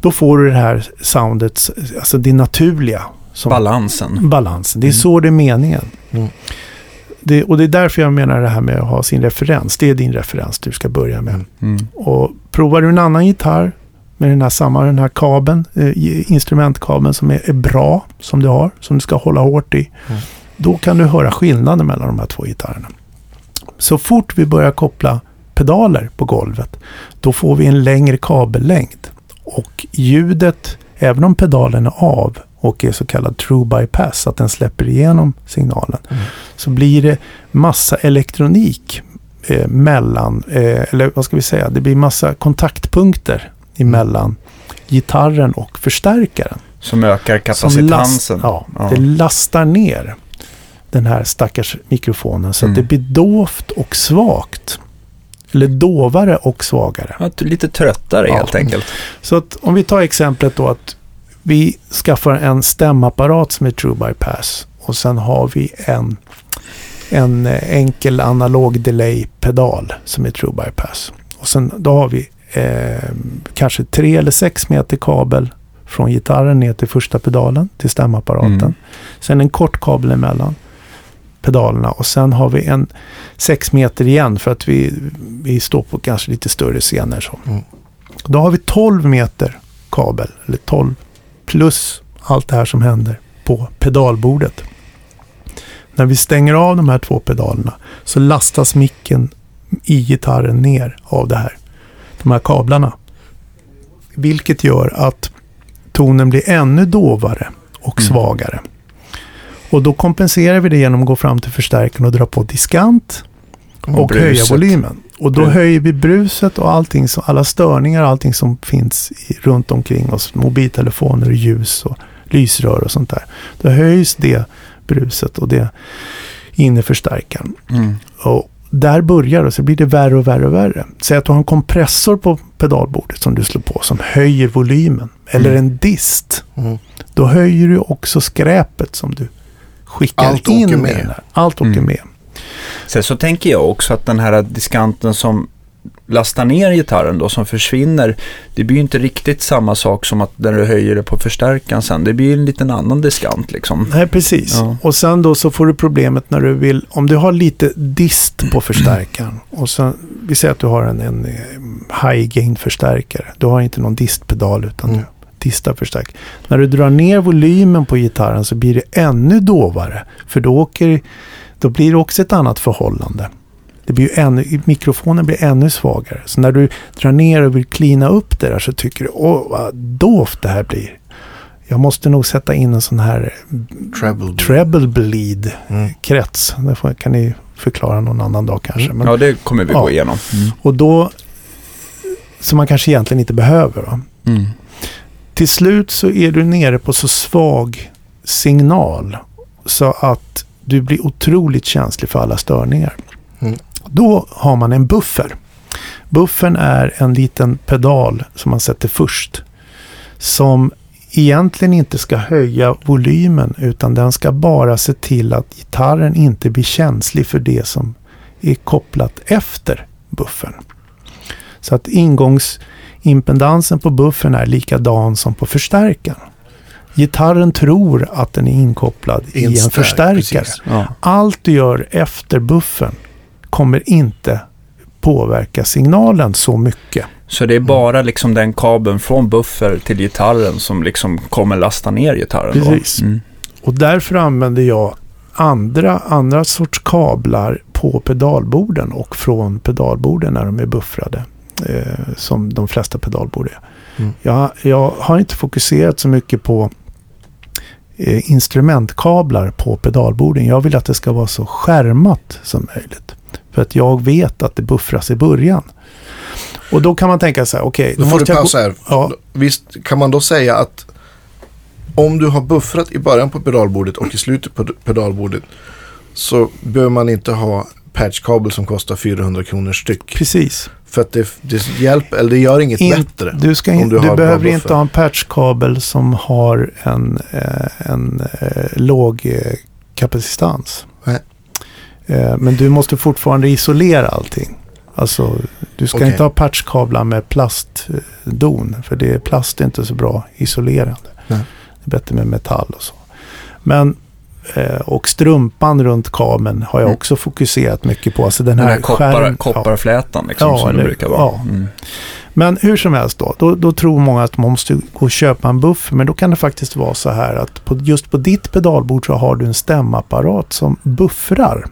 då får du det här soundet, alltså det naturliga. Som balansen. balansen. Det är så det är meningen. Mm. Det, och det är därför jag menar det här med att ha sin referens. Det är din referens du ska börja med. Mm. Mm. Och provar du en annan gitarr med den här samma den här kabeln, eh, instrumentkabeln som är, är bra, som du har, som du ska hålla hårt i. Mm. Då kan du höra skillnaden mellan de här två gitarrerna. Så fort vi börjar koppla pedaler på golvet, då får vi en längre kabellängd. Och ljudet, även om pedalen är av och är så kallad true bypass, att den släpper igenom signalen, Mm. så blir det massa elektronik eh, mellan, eh, eller vad ska vi säga, det blir massa kontaktpunkter emellan gitarren och förstärkaren. Som ökar Som last, kapacitansen. ja, Ja. Det lastar ner den här stackars mikrofonen så Mm. att det blir dovt och svagt. Eller dovare och svagare. Ja, lite tröttare Ja. helt enkelt. Så att om vi tar exemplet då att vi skaffar en stämapparat som är true bypass och sen har vi en, en enkel analog delay-pedal som är true bypass. Och sen då har vi eh, kanske tre eller sex meter kabel från gitarren ner till första pedalen, till stämapparaten. Mm. Sen en kort kabel emellan pedalerna och sen har vi en sex meter igen för att vi, vi står på kanske lite större scener. Så. Mm. Då har vi 12 meter kabel, eller 12 plus allt det här som händer på pedalbordet. När vi stänger av de här två pedalerna så lastas micken i gitarren ner av det här. De här kablarna. Vilket gör att tonen blir ännu dovare och Mm. svagare. Och då kompenserar vi det genom att gå fram till förstärkaren och dra på diskant och höja bruset. volymen. Och då höjer vi bruset och allting, alla störningar och allting som finns i, runt omkring oss. Mobiltelefoner, ljus och lysrör och sånt där. Då höjs det bruset och det in i förstärkaren. Mm. Och där börjar det, så blir det värre och värre och värre. Säg att du har en kompressor på pedalbordet som du slår på som höjer volymen. Eller Mm. en dist. Mm. Då höjer du också skräpet som du skickar Allt in med. här. Allt åker Mm. med. Sen så tänker jag också att den här diskanten som lastar ner gitarren då som försvinner, det blir ju inte riktigt samma sak som att när du höjer det på förstärkaren sen. Det blir en liten annan diskant liksom. Nej, precis. Ja. Och sen då så får du problemet när du vill, om du har lite dist på förstärkaren och sen, vi säger att du har en, en eh, high gain förstärkare. Du har inte någon distpedal utan Mm. du distar förstärkare. När du drar ner volymen på gitarren så blir det ännu dovare. För då, åker, då blir det också ett annat förhållande. Det blir ännu, mikrofonen blir ännu svagare. Så när du drar ner och vill klina upp det där så tycker du, åh vad dovt det här blir. Jag måste nog sätta in en sån här Treble. treble bleed Mm. krets. Det kan ni förklara någon annan dag kanske. Men, Ja, det kommer vi Ja. gå igenom. Mm. Och då, som man kanske egentligen inte behöver. Mm. Till slut så är du nere på så svag signal så att du blir otroligt känslig för alla störningar. Mm. Då har man en buffer. Buffern är en liten pedal som man sätter först. Som egentligen inte ska höja volymen utan den ska bara se till att gitarren inte blir känslig för det som är kopplat efter buffern. Så att ingångsimpedansen på buffern är likadan som på förstärkaren. Gitarren tror att den är inkopplad i en Instärk, förstärkare. Ja. Allt du gör efter buffern kommer inte påverka signalen så mycket. Så det är bara liksom den kabeln från buffer till gitarren som liksom kommer lasta ner gitarren då? Precis. Mm. Och därför använder jag andra, andra sorts kablar på pedalborden och från pedalborden när de är buffrade. Eh, som de flesta pedalbord är. Mm. Jag, jag har inte fokuserat så mycket på instrumentkablar på pedalborden. Jag vill att det ska vara så skärmat som möjligt. För att jag vet att det buffras i början. Och då kan man tänka så här, okej. Då får måste du pausa här. Ja. Visst kan man då säga att om du har buffrat i början på pedalbordet och i slutet på pedalbordet så behöver man inte ha patchkabel som kostar 400 kronor styck. Precis. För att det, det hjälper, eller det gör inget In- bättre. Du, ska in, du du, behöver inte ha en patchkabel som har en, eh, en eh, låg eh, kapacitans. Nej. Eh, men du måste fortfarande isolera allting. Alltså, du ska Okej. inte ha patchkablar med plastdon. För det, plast är inte så bra isolerande. Nej. Det är bättre med metall och så. Men, och strumpan runt kabeln har jag Mm. också fokuserat mycket på. Alltså den Den här, här koppar, skärm- ja. kopparflätan liksom, Ja, som det eller- brukar vara. ja. Mm. Men hur som helst då, då, då tror många att man måste gå och köpa en buffer. Men då kan det faktiskt vara så här att på, just på ditt pedalbord så har du en stämapparat som buffrar.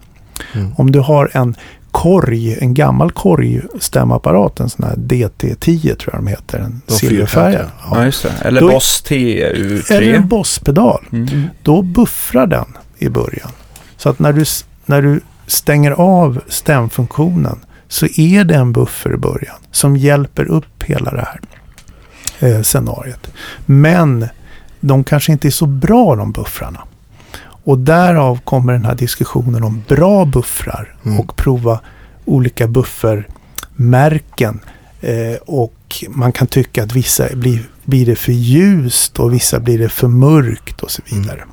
Mm. Om du har en korg, en gammal korgstämapparat, en sån här DT10 tror jag de heter, en silverfärgad. Ja, det. Eller Då- Boss TU3. Eller en Boss-pedal. Mm. Då buffrar den i början. Så att när du, när du stänger av stämfunktionen så är det en buffer i början som hjälper upp hela det här eh, scenariot. Men de kanske inte är så bra de buffrarna. Och därav kommer den här diskussionen om bra buffrar Mm. och prova olika buffermärken. Eh, och man kan tycka att vissa blir, blir det för ljust och vissa blir det för mörkt och så vidare.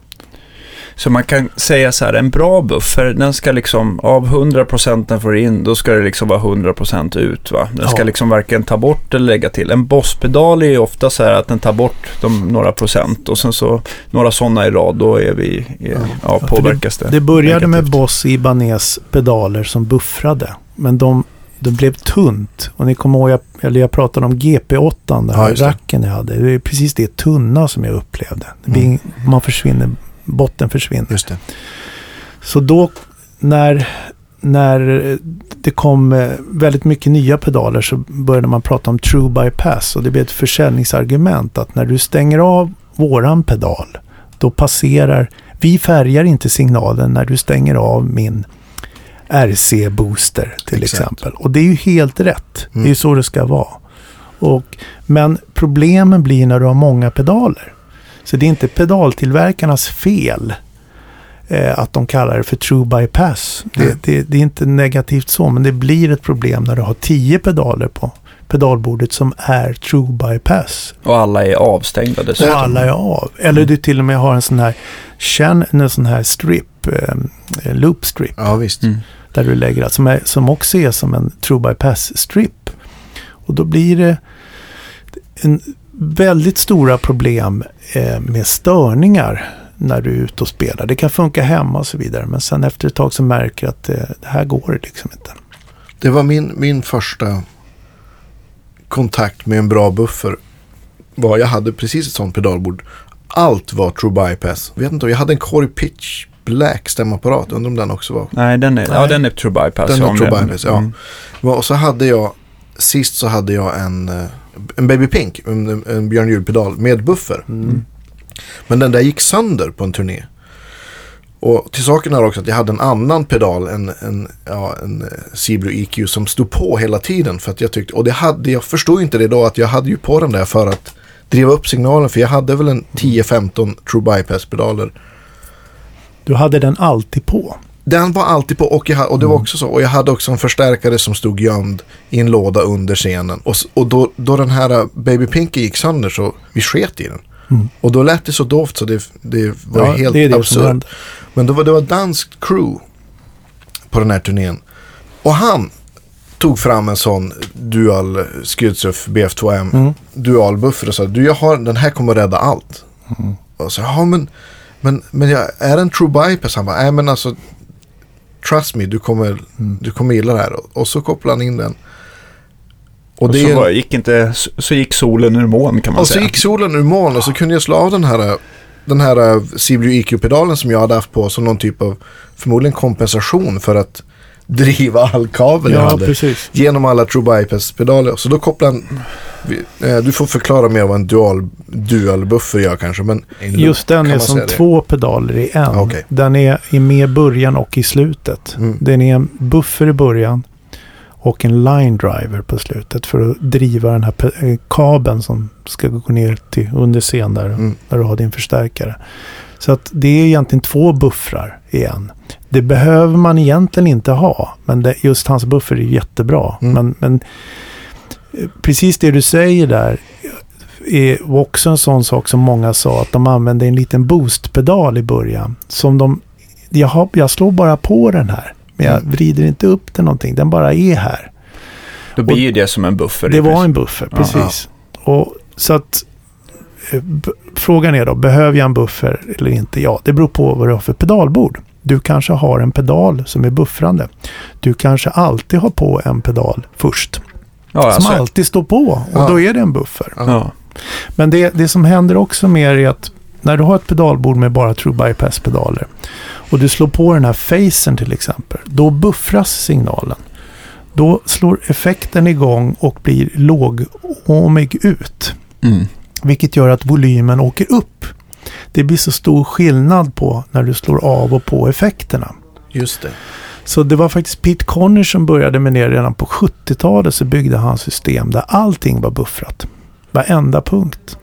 Så man kan säga så här, en bra buffer, den ska liksom, av 100% den får in, då ska det liksom vara 100% ut va. Den ska Ja. liksom varken ta bort eller lägga till. En Boss-pedal är ju ofta så här att den tar bort de, några procent och sen så några sådana i rad, då är vi, är, ja, för påverkas det. Det började med negativt. Boss Ibanez pedaler som buffrade. Men de, de blev tunt. Och ni kommer ihåg, jag, eller jag pratade om GP8, den Ja, här det. racken jag hade. Det är precis det tunna som jag upplevde. Det Mm. Man försvinner, botten försvinner. Just det. Så då när, när det kom eh, väldigt mycket nya pedaler så började man prata om true bypass. Och det blev ett försäljningsargument att när du stänger av våran pedal då passerar, vi färgar inte signalen när du stänger av min RC-booster till Exakt. exempel. Och det är ju helt rätt. Det är Mm. ju så det ska vara. Och, men problemen blir när du har många pedaler. Så det är inte pedaltillverkarnas fel eh, att de kallar det för true bypass. Det, Mm. det, det är inte negativt så, men det blir ett problem när du har tio pedaler på pedalbordet som är true bypass. Och alla är avstängda Och dessutom. alla är av. Eller du till och med har en sån här, känn en sån här strip, eh, loop strip, Ja, visst. Mm. där du lägger, som, är, som också är som en true bypass strip. Och då blir det en väldigt stora problem eh, med störningar när du är ute och spelar. Det kan funka hemma och så vidare. Men sen efter ett tag så märker du att eh, det här går liksom inte. Det var min, min första kontakt med en bra buffer. Var jag hade precis ett sånt pedalbord. Allt var true bypass. Vet inte, jag hade en Corey Pitch Black stämapparat. Undrar om den också var. Nej, den är, ja, Nej. den är true bypass. Den ja, om true bypass, ja. Mm. Ja, Och så hade jag, sist så hade jag en, eh, en Baby Pink, en, en Björn Juhl-pedal med buffer. Mm. Men den där gick sönder på en turné. Och till saken är också att jag hade en annan pedal, en, en, ja, en eh, C-Blue EQ som stod på hela tiden. För att jag tyckte, och det hade, jag förstod inte det då att jag hade ju på den där för att driva upp signalen. För jag hade väl en 10-15 True Bypass-pedaler. Du hade den alltid på. Den var alltid på och, jag, och det var också så. Och jag hade också en förstärkare som stod gömd i en låda under scenen. Och, och då, då den här uh, Baby Pinky gick sönder så vi sket i den. Mm. Och då lät det så dovt så det, det var Ja, helt det det absurt. Men då var det var danskt crew på den här turnén. Och han tog fram en sån dual Skydsurf BF2M Mm. dual buffer och sa du jag har, den här kommer att rädda allt. Mm. Och så ja men, men, men jag, är det en true bypass? Han bara, nej men alltså trust me, du kommer, Mm. du kommer gilla det här. Och, och så kopplade han in den. Och, Och så, är, var, gick inte, så gick solen ur moln kan man och så säga. gick solen ur moln och så kunde jag slå av den här den här CBU EQ-pedalen som jag hade haft på som någon typ av förmodligen kompensation för att driva all kabel jag Ja, hade precis. genom alla True Bypass-pedaler. Så då kopplade han, eh, du får förklara mer vad en dual, dual buffer gör kanske. Men Just den kan är som två pedaler i en. Ah, okej. Den är i med i början och i slutet. Mm. Den är en buffer i början och en line driver på slutet för att driva den här eh, kabeln som ska gå ner till under scen där, Mm. där du har din förstärkare. Så att det är egentligen två buffrar i en. Det behöver man egentligen inte ha, men det, just hans buffer är jättebra. Mm. Men, men precis det du säger där är också en sån sak som många sa att de använde en liten boostpedal i början. Som de, jag, har, jag slår bara på den här. Men jag Mm. vrider inte upp den någonting. Den bara är här. Då blir ju det som en buffer. Det var en buffer, Ja. precis. Och så att frågan är då, behöver jag en buffer eller inte? Ja, det beror på vad du har för pedalbord. Du kanske har en pedal som är buffrande. Du kanske alltid har på en pedal först. Ja, som alltså, alltid står på och Ja. då är det en buffer. ja. Men det, det som händer också mer är att när du har ett pedalbord med bara true bypass-pedaler och du slår på den här facern till exempel, då buffras signalen. Då slår effekten igång och blir lågåmig ut. Mm. Vilket gör att volymen åker upp. Det blir så stor skillnad på när du slår av och på effekterna. Just det. Så det var faktiskt Pete Conner som började med det redan på 70-talet så byggde han system där allting var buffrat. Varenda punkt.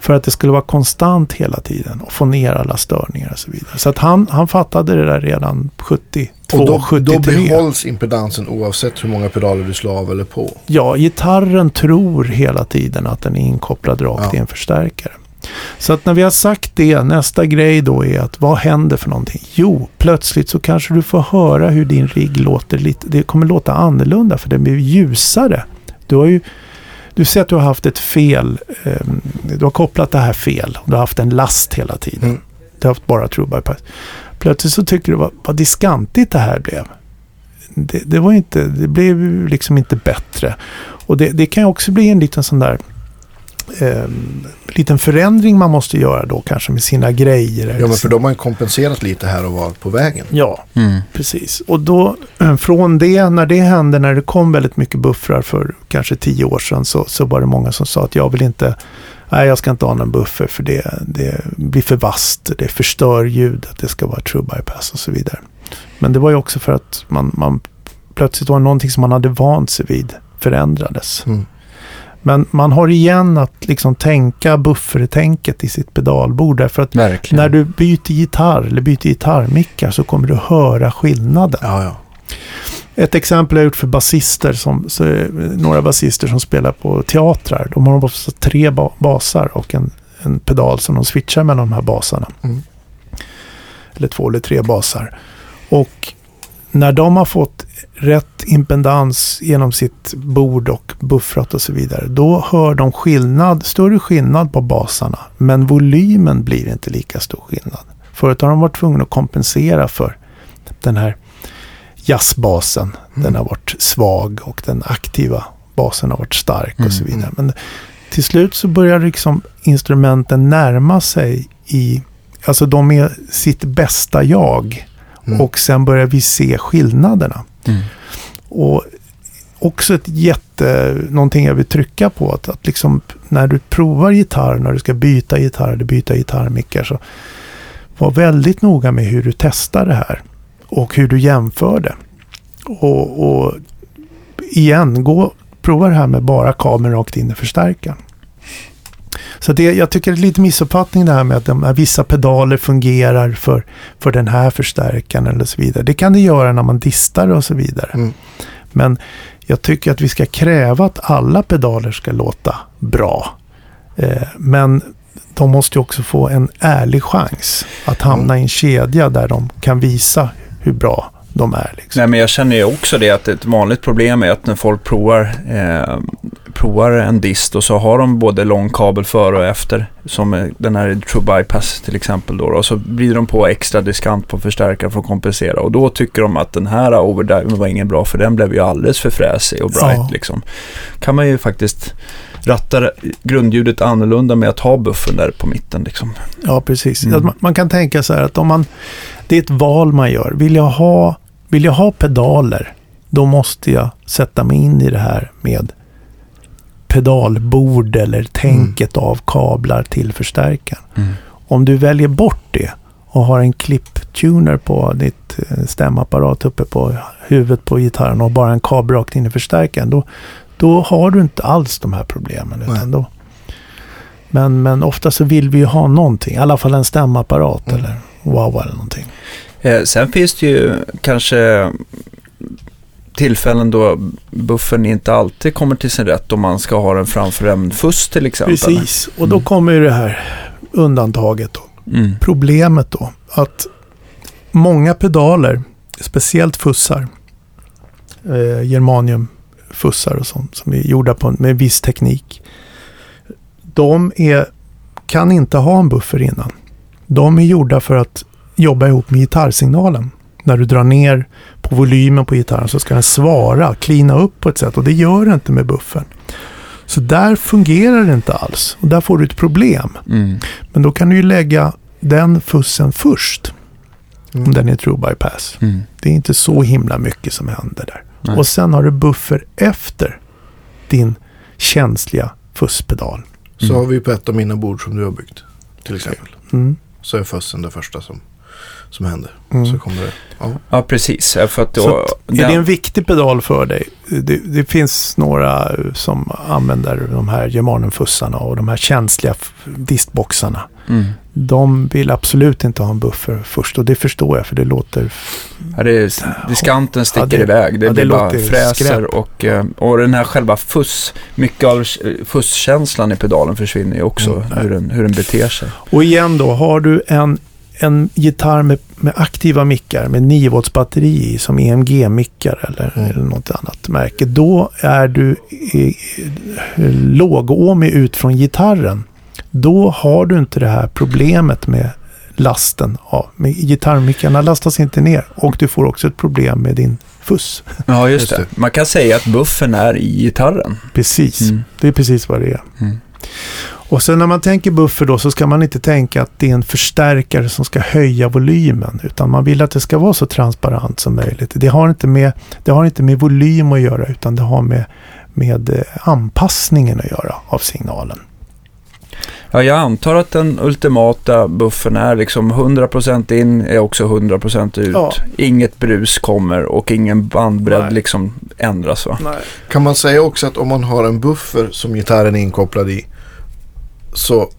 För att det skulle vara konstant hela tiden och få ner alla störningar och så vidare. Så att han, han fattade det där redan 72, Och då, då 73. behålls impedansen oavsett hur många pedaler du slår av eller på. Ja, gitarren tror hela tiden att den är inkopplad rakt Ja. i en förstärkare. Så att när vi har sagt det, nästa grej då är att vad händer för någonting? Jo, plötsligt så kanske du får höra hur din rigg låter lite, det kommer låta annorlunda för den blir ljusare. Du har ju, du ser att du har haft ett fel, eh, du har kopplat det här fel, du har haft en last hela tiden. Mm. Du har haft bara true bypass. Plötsligt så tycker du vad, vad diskantigt det här blev. Det, det var inte, det blev ju liksom inte bättre. Och det, det kan också bli en liten sån där eh, liten förändring man måste göra då kanske med sina grejer. Ja, men för de har ju kompenserat lite här och var på vägen. Ja, Mm. precis. Och då eh, från det, när det hände, när det kom väldigt mycket buffrar för kanske tio år sedan, så, så var det många som sa att jag vill inte, nej jag ska inte ha någon buffer för det, det blir för vasst, det förstör ljudet, det ska vara true bypass och så vidare. Men det var ju också för att man, man plötsligt var någonting som man hade vant sig vid förändrades. Mm. Men man har igen att liksom tänka buffertänket i sitt pedalbord därför att Verkligen. när du byter gitarr eller byter gitarrmickar så kommer du höra skillnaden. Ja, ja. Ett exempel jag gjort för basister, som, det några basister som spelar på teatrar. De har ofta tre ba- basar och en, en pedal som de switchar mellan de här basarna. Mm. Eller två eller tre basar. Och när de har fått rätt impedans genom sitt bord och buffrat och så vidare. Då hör de skillnad, större skillnad på basarna. Men volymen blir inte lika stor skillnad. Förut har de varit tvungna att kompensera för den här jazzbasen. Den har varit svag och den aktiva basen har varit stark och så Mm, vidare. Men till slut så börjar liksom instrumenten närma sig i, alltså de är sitt bästa jag. Mm. Och sen börjar vi se skillnaderna. Mm. Och också ett jätte, någonting jag vill trycka på. Att, att liksom när du provar gitarr, när du ska byta gitarr eller byta gitarrmickar. Så var väldigt noga med hur du testar det här. Och hur du jämför det. Och, och igen, gå, prova det här med bara kabeln rakt in i förstärkaren. Så det, jag tycker det är lite missuppfattning det här med att de här vissa pedaler fungerar för, för den här förstärkaren eller så vidare. Det kan det göra när man distar och så vidare. Mm. Men jag tycker att vi ska kräva att alla pedaler ska låta bra. Eh, men de måste ju också få en ärlig chans att hamna i en kedja där de kan visa hur bra de är. Liksom. Nej, men jag känner ju också det att ett vanligt problem är att när folk provar, eh, provar en dist och så har de både lång kabel före och efter, som den här True Bypass till exempel då, och så blir de på extra diskant på förstärkaren för att kompensera och då tycker de att den här overdriven var ingen bra för den blev ju alldeles för fräsig och bright Ja. liksom. Kan man ju faktiskt ratta grundljudet annorlunda med att ha buffen där på mitten liksom. Ja, precis. Mm. Man, man kan tänka så här att om man, det är ett val man gör. Vill jag ha, vill jag ha pedaler, då måste jag sätta mig in i det här med pedalbord eller tänket av kablar till förstärkaren. Om du väljer bort det och har en klipptuner på ditt eh, stämapparat uppe på huvudet på gitarren och bara en kabel rakt in i förstärkaren, då, då har du inte alls de här problemen. Utan då, men, men ofta så vill vi ju ha någonting, i alla fall en stämapparat Mm. eller wow eller någonting. Eh, sen finns det ju kanske tillfällen då buffen inte alltid kommer till sin rätt om man ska ha den framför en fuss till exempel. Precis, och då Mm. kommer ju det här undantaget då. Mm. Problemet då, att många pedaler, speciellt fussar, eh, germaniumfussar och sånt som är gjorda på, med viss teknik. De är, kan inte ha en buffer innan. De är gjorda för att jobba ihop med gitarrsignalen. När du drar ner på volymen på gitarren så ska den svara, klina upp på ett sätt och det gör det inte med buffern. Så där fungerar det inte alls och där får du ett problem. Mm. Men då kan du ju lägga den fussen först. Mm. Om den är true bypass. Mm. Det är inte så himla mycket som händer där. Nej. Och sen har du buffer efter din känsliga fusspedal. Så Mm. har vi på ett av mina bord som du har byggt. Till exempel. Mm. Så är fussen det första som, som händer. Mm. Så kommer det. Ja. Ja, precis. För att då, Så att, är det en viktig pedal för dig? Det, det finns några som använder de här germaniumfussarna och de här känsliga distboxarna. mm. De vill absolut inte ha en buffer först och det förstår jag för det låter... ja, det är, diskanten sticker Ja, det- iväg. Det ja, det blir bara låter fräser skräp. och, eh, och den här själva fuss, mycket av eh, fusskänslan i pedalen försvinner ju också, Mm. hur, den, hur den beter sig. Och igen då, har du en, en gitarr med, med aktiva mickar med 9 volts batteri som EMG-mickar eller, Mm. eller något annat märke. Då är du eh, lågåmig ut från gitarren. Då har du inte det här problemet med lasten. Ja, med gitarrmickarna lastas inte ner och du får också ett problem med din fuss. Ja, just, Just det. Man kan säga att buffen är i gitarren. Precis, Mm. det är precis vad det är. Mm. Och sen när man tänker buffer då så ska man inte tänka att det är en förstärkare som ska höja volymen. Utan man vill att det ska vara så transparent som möjligt. Det har inte med, det har inte med volym att göra utan det har med, med eh, anpassningen att göra av signalen. Ja, jag antar att den ultimata buffen är liksom 100% in är också 100% ut. Ja. Inget brus kommer och ingen bandbredd Nej. liksom ändras va? Kan man säga också att om man har en buffer som gitarren är inkopplad i så,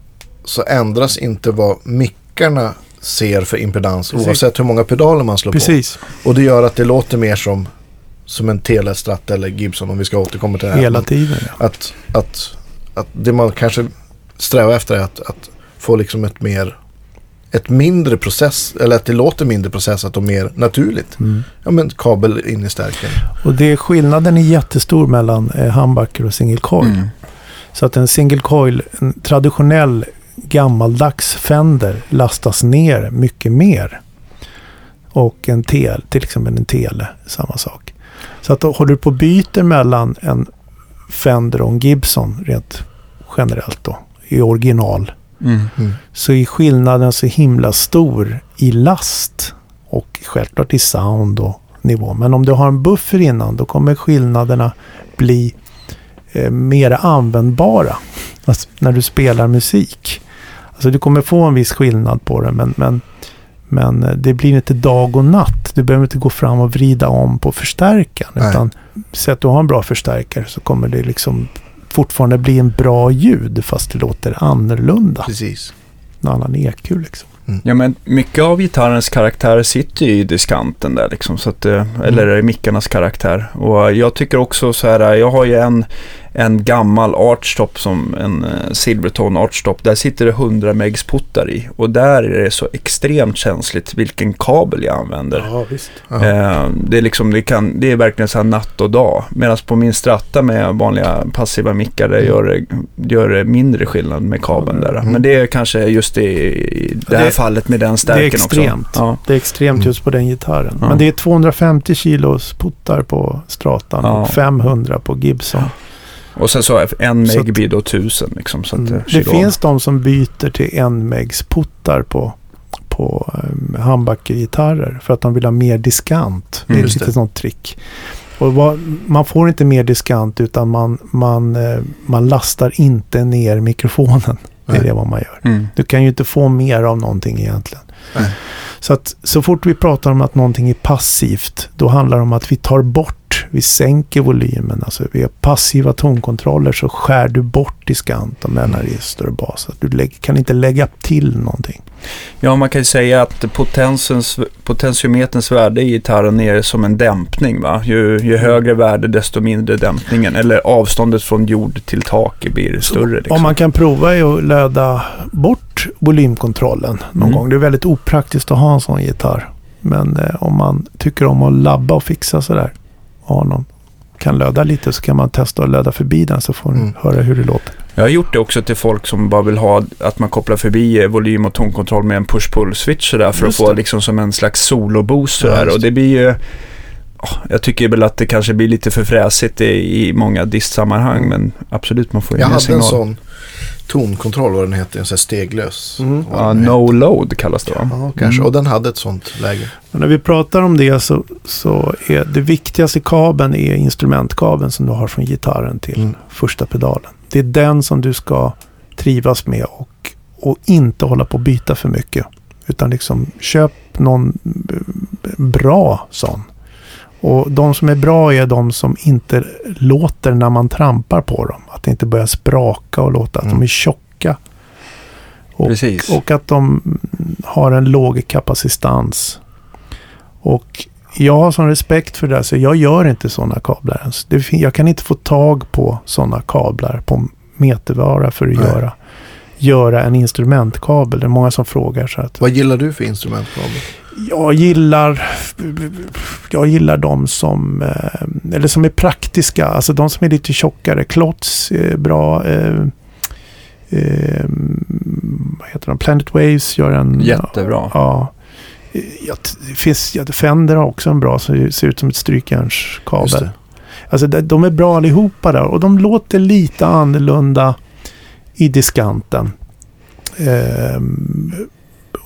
så ändras inte vad mickarna ser för impedans Precis. oavsett hur många pedaler man slår Precis, på. Och det gör att det låter mer som, som en Telestrat eller Gibson om vi ska återkomma till det här. hela tiden. Ja. Att, att, att det man kanske strävar efter är att, att få liksom ett mer ett mindre process, eller att det låter mindre processat och mer naturligt. Mm. Ja men kabel in i stärken. Och det skillnaden är jättestor mellan eh, humbucker och single. Mm. Så att en single coil, en traditionell gammaldags Fender lastas ner mycket mer. Och en tel, till exempel en tele, samma sak. Så att då håller du på och byter mellan en Fender och en Gibson rent generellt då, i original. Mm. Så är skillnaden så himla stor i last och självklart i sound och nivå. Men om du har en buffer innan då kommer skillnaderna bli eh, mer användbara alltså, när du spelar musik. Alltså du kommer få en viss skillnad på det men, men, men eh, det blir inte dag och natt. Du behöver inte gå fram och vrida om på förstärkaren. Nej. Utan säg att du har en bra förstärkare så kommer det liksom fortfarande bli en bra ljud fast det låter annorlunda. Precis. En annan EQ liksom. Ja, men mycket av gitarrens karaktär sitter ju i diskanten där liksom, så att, eh, eller i mickarnas karaktär. Och jag tycker också så här, jag har ju en, en gammal archtop som en eh, Silvertone archtop. Där sitter det 100 megs puttar i och där är det så extremt känsligt vilken kabel jag använder. Ja, visst. Ja. Eh, det, är liksom, det, kan, det är verkligen så här natt och dag. Medan på min stratta med vanliga passiva mickar det gör, det, gör det mindre skillnad med kabeln där. Mm. Men det är kanske just i, i det här Det- fallet med den stärken också. extremt. Ja. Det är extremt Mm. just på den gitarren. Ja. Men det är 250 kilos puttar på Stratan Ja. och 500 på Gibson. Och sen så en Så meg att- blir då 1000 liksom. Så Mm. eh, Det finns de som byter till en megs puttar på, på um, handbackergitarrer för att de vill ha mer diskant. Det är Mm, det. sånt trick. Och vad, man får inte mer diskant utan man, man, eh, man lastar inte ner mikrofonen. Det är Nej. det vad man gör. Mm. Du kan ju inte få mer av någonting egentligen. Nej. Så att så fort vi pratar om att någonting är passivt, då handlar det om att vi tar bort, vi sänker volymen. Alltså vi har passiva tonkontroller så skär du bort diskant och mellanregister och bas. Att du kan inte lägga till någonting. Ja, man kan ju säga att potensens, potentiometerns värde i gitarren är som en dämpning. Va? Ju, ju högre värde desto mindre dämpningen. Eller avståndet från jord till tak blir större. Liksom. Om man kan prova är att löda bort volymkontrollen någon Mm. gång. Det är väldigt opraktiskt att ha en sån gitarr. Men eh, om man tycker om att labba och fixa sådär någon kan löda lite så kan man testa att löda förbi den så får ni Mm. höra hur det låter. Jag har gjort det också till folk som bara vill ha att man kopplar förbi eh, volym och tonkontroll med en push-pull-switch sådär för Just att få det. liksom som en slags solo-boost Ja, sådär. just och det blir ju... ja, Jag tycker väl att det kanske blir lite för fräsigt i, i många distsammanhang men absolut man får ju Jag mer hade en signal. sån tonkontroll, vad den heter, en sån här steglös. Mm. Ja, den heter. no load kallas det va? Ja, kanske. Mm. Och den hade ett sånt läge. Och när vi pratar om det så, så är det viktigaste kabeln är instrumentkabeln som du har från gitarren till Mm. första pedalen. Det är den som du ska trivas med och, och inte hålla på att byta för mycket. Utan liksom köp någon b- bra sån. Och de som är bra är de som inte låter när man trampar på dem. Att det inte börjar spraka och låta. Att Mm. de är tjocka. Och, Precis. och att de har en låg kapacitans. Och jag har sån respekt för det här, så jag gör inte sådana kablar ens. Det, jag kan inte få tag på sådana kablar på metervara för att Nej. göra, göra en instrumentkabel. Det är många som frågar. Så att Vad gillar du för instrumentkabel? Jag gillar, jag gillar de som, eh, eller som är praktiska. Alltså de som är lite tjockare. Klotz är bra. Eh, eh, vad heter de? Planet Waves gör en... Jättebra. Ja. Ja, t- det finns, ja, Fender har också en bra som ser ut som ett strykjärnskabel. Alltså de, är bra allihopa där och de låter lite annorlunda i diskanten. Ehm,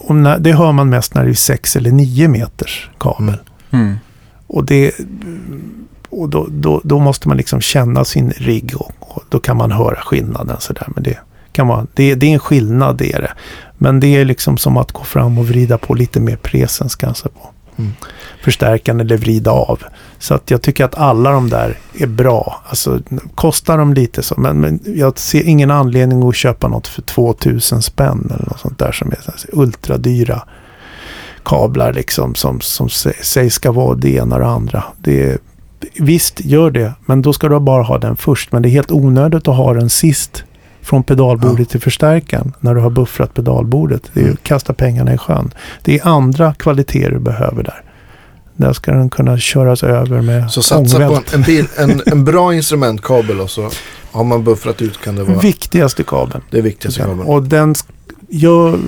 och när, det hör man mest när det är 6 eller 9 meters kabel. Mm. Mm. Och, det, och då, då, då måste man liksom känna sin rigg och, och då kan man höra skillnaden sådär. Men det, kan vara, det, det är en skillnad det är det. Men det är liksom som att gå fram och vrida på lite mer presens kanske på Mm. förstärkaren eller vrida av. Så att jag tycker att alla de där är bra. Alltså kostar de lite så. Men, men jag ser ingen anledning att köpa något för 2000 spänn eller något sånt där som är så här ultradyra kablar liksom som, som sä- sägs ska vara det ena och det andra. Det är, visst, gör det. Men då ska du bara ha den först. Men det är helt onödigt att ha den sist från pedalbordet Ja. till förstärkaren när du har buffrat pedalbordet. Det är ju Mm. att kasta pengarna i sjön. Det är andra kvaliteter du behöver där. Där ska den kunna köras över med Så satsa på en, ångvält. en, bil, en, en bra instrumentkabel och så har man buffrat ut kan det vara Viktigaste kabeln. det viktigaste kabeln. Och den jag,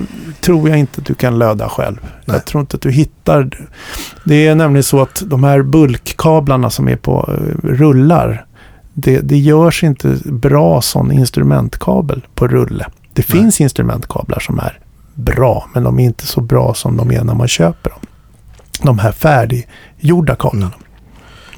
tror jag inte att du kan löda själv. Nej. Jag tror inte att du hittar... Det är nämligen så att de här bulkkablarna som är på eh, rullar. Det, det görs inte bra sån instrumentkabel på rulle. Det Nej. finns instrumentkablar som är bra. Men de är inte så bra som de är när man köper dem. De här färdiggjorda kablarna. Mm.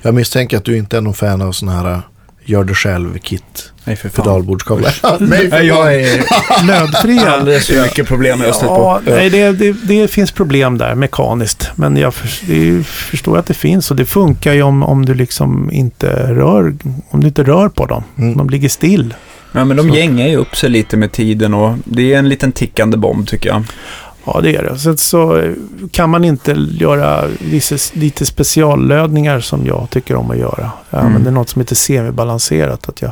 Jag misstänker att du inte är någon fan av sådana här äh, gör det själv-kit Nej, för pedalbordskablar. Nej, jag är Lödfria. alldeles för mycket problem jag har stött Ja, på. nej, det, det, det finns problem där mekaniskt. Men jag för, det är förstår att det finns och det funkar ju om, om du liksom inte rör, om du inte rör på dem. Mm. De ligger still. Ja, men de Så. gängar ju upp sig lite med tiden och det är en liten tickande bomb tycker jag. Ja, det är det. Sen så eh, kan man inte göra lite, lite speciallödningar som jag tycker om att göra. Jag Mm. använder något som heter semibalanserat. Att jag,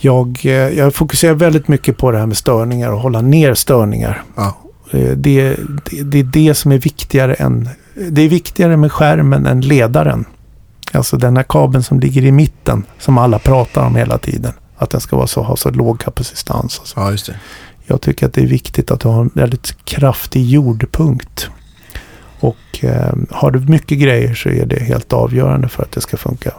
jag, eh, jag fokuserar väldigt mycket på det här med störningar och hålla ner störningar. Ja. Eh, Det, det, det är det som är viktigare än... Det är viktigare med skärmen än ledaren. Alltså den här kabeln som ligger i mitten som alla pratar om hela tiden. Att den ska vara så, ha så låg kapacitans. Och så. ja, just det. Jag tycker att det är viktigt att du har en väldigt kraftig jordpunkt. Och eh, har du mycket grejer så är det helt avgörande för att det ska funka.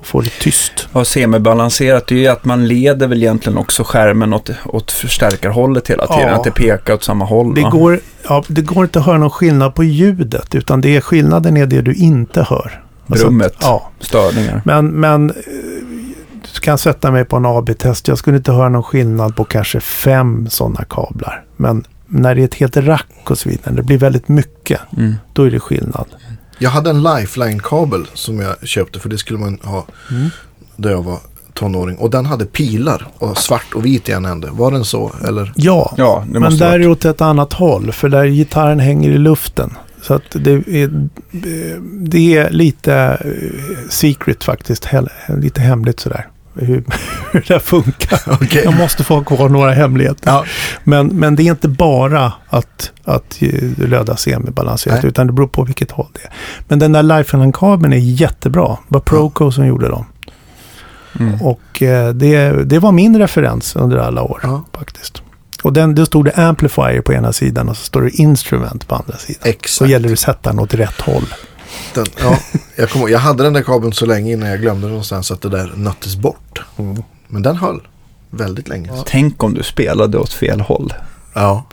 Och få det tyst. Och semibalanserat, det är ju att man leder väl egentligen också skärmen åt, åt förstärkarhållet hela tiden. Ja. Att det pekar åt samma håll. Det va? går, ja, det går inte att höra någon skillnad på ljudet. Utan det är skillnaden är det du inte hör. Alltså, Brummet, Ja, störningar. men, men du kan sätta mig på en AB-test. Jag skulle inte höra någon skillnad på kanske fem sådana kablar. Men när det är ett helt rack och så vidare, det blir väldigt mycket, Mm. då är det skillnad. Jag hade en lifeline-kabel som jag köpte för det skulle man ha Mm. när jag var tonåring. Och den hade pilar och svart och vit i en ände. Var den så? Eller? Ja, Ja, det men där är det åt ett annat håll. För där gitarren hänger i luften. Så att det är, det är lite eh, secret faktiskt. Lite hemligt sådär. Hur, hur det funkar. Okej. Jag måste få ha kvar några hemligheter. Ja. Men, men det är inte bara att, att eh, löda semibalanserat. Utan det beror på vilket håll det är. Men den där Lifeline-kabeln är jättebra. Det var Proco som gjorde dem. Mm. Och eh, det, det var min referens under alla år Ja. faktiskt. Och den, då stod det amplifier på ena sidan och så står det instrument på andra sidan. Så Exakt. gäller det att sätta den åt rätt håll. Den, ja, jag, kom, jag hade den där kabeln så länge innan jag glömde den någonstans att det där nöttes bort. Men den höll väldigt länge. Ja. Tänk om du spelade åt fel håll. ja.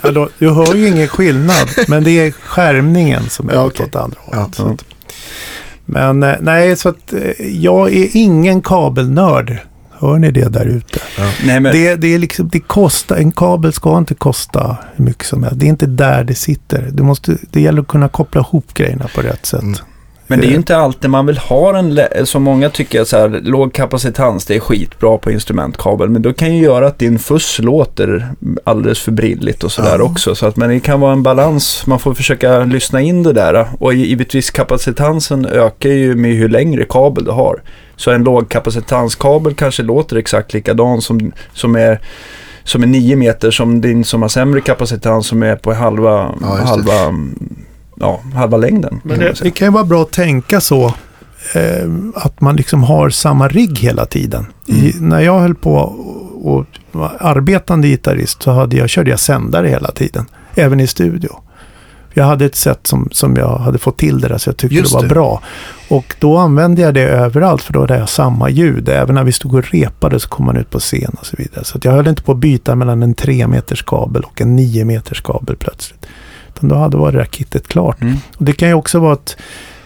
Alltså, du hör ju ingen skillnad, men det är skärmningen som är Ja, okej. åt andra Ja. hållet. Så att- Men eh, nej, så att eh, jag är ingen kabelnörd. Hör ni det där ute? Nej, men, Det, det, är liksom, det kostar, en kabel ska inte kosta hur mycket som helst. Det är inte där det sitter. Du måste, det gäller att kunna koppla ihop grejerna på rätt sätt. Mm. Men det är ju inte alltid man vill ha en, som många tycker, så här, låg kapacitans, det är skitbra på instrumentkabel. Men då kan ju göra att din fuss låter alldeles för brilligt och sådär Ja. också. Så att, men det kan vara en balans, man får försöka lyssna in det där. Och givetvis kapacitansen ökar ju med hur längre kabel du har. Så en lågkapacitanskabel kanske låter exakt likadan som, som är som är 9 meter som din som har sämre kapacitans som är på halva, Ja, halva, ja, halva längden. Men det, det kan ju vara bra att tänka så. Eh, att man liksom har samma rigg hela tiden. I, när jag höll på och, och var arbetande gitarrist så hade jag, körde jag sändare hela tiden. Även i studio. Jag hade ett sätt som, som jag hade fått till det där så jag tyckte Just det var det. bra. Och då använde jag det överallt för då hade jag samma ljud. Även när vi stod och repade så kom man ut på scen och så vidare. Så att jag höll inte på att byta mellan en 3 meters kabel och en 9 meters kabel plötsligt. Utan då hade var det där kittet klart. Mm. Och det kan ju också vara att,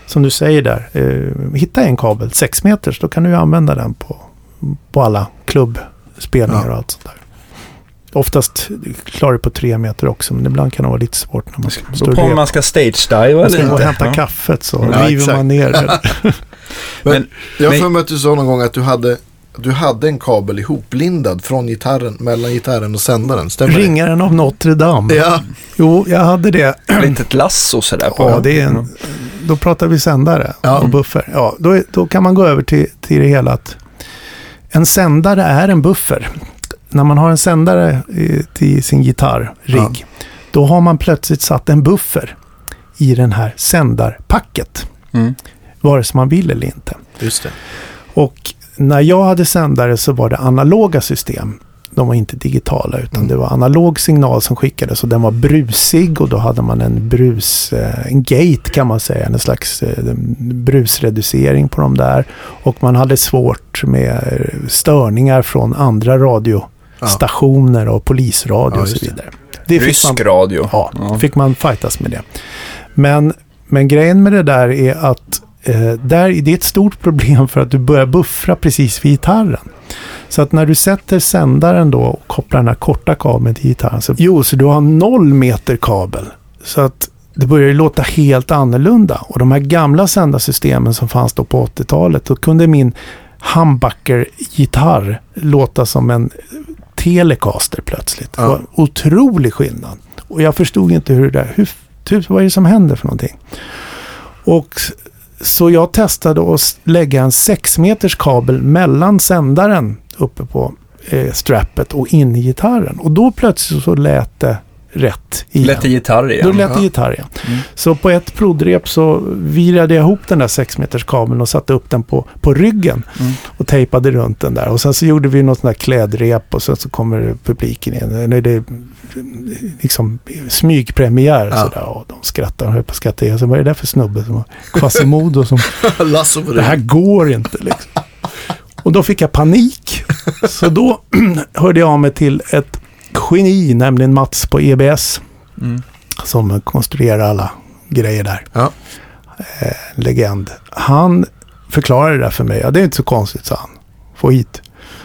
som du säger där, eh, hitta en kabel, 6 meters, då kan du ju använda den på, på alla klubbspelningar Ja. och allt sånt där. Oftast klarar du på 3 meter också, men ibland kan det vara lite svårt när man Det står på om man ska stage-diva man ska eller gå och inte. hämta Ja. kaffet så Ja, river exakt. man ner det. Men, jag har men- för mig att du sa någon gång att du hade, du hade en kabel ihoplindad från gitarren, mellan gitarren och sändaren. Stämmer det? Ringaren av Notre Dame. Ja, Jo, jag hade det. Litet lasso sådär på. Ja, det är en, då pratar vi sändare Ja. och buffer. Ja, då, är- då kan man gå över till, till det hela att en sändare är en buffer. När man har en sändare till sin gitarrrigg, då har man plötsligt satt en buffer i den här sändarpacket. Mm. Vare sig man vill eller inte. Just det. Och när jag hade sändare så var det analoga system. De var inte digitala utan Mm. det var analog signal som skickades och den var brusig och då hade man en brus, eh, en gate kan man säga, en slags eh, brusreducering på de där. Och man hade svårt med eh, störningar från andra radiostationer och polisradio Ja, och så vidare. Det fick man- Rysk radio. Ja, fick man fightas med det. Men, men grejen med det där är att eh, där, det är ett stort problem för att du börjar buffra precis vid gitarren. Så att när du sätter sändaren då och kopplar den här korta kabeln till gitarren. Så, jo, så du har noll meter kabel. Så att det börjar ju låta helt annorlunda. Och de här gamla sändarsystemen som fanns då på 80-talet, då kunde min humbucker-gitarr låta som en Telecaster plötsligt. Det Ja. var otrolig skillnad. Och jag förstod inte hur det där, hur, typ, vad är det som händer för någonting? Och så jag testade att lägga en 6 meters kabel mellan sändaren uppe på eh, strappet och in i gitarren. Och då plötsligt så lät det rätt igen. Lätt i gitarr igen. Då lät det Ja. gitarr igen. Mm. Så på ett prodrep så virade jag ihop den där 6 meters kabeln och satte upp den på, på ryggen. Mm. Och tejpade runt den där. Och sen så gjorde vi något sånt där klädrep och sen så kommer publiken in. När det är liksom smygpremiär Ja. sådär. Och de skrattar och höll på att skratta ihjäl sig. Vad är det där för snubbe? Som har Quasimodo som Lasso på det här går inte liksom. Och då fick jag panik. Så då hörde jag av mig till ett geni, nämligen Mats på EBS, Mm. som konstruerar alla grejer där. Ja. Eh, legend. Han förklarade det där för mig. Ja, det är inte så konstigt, sa han. Få hit.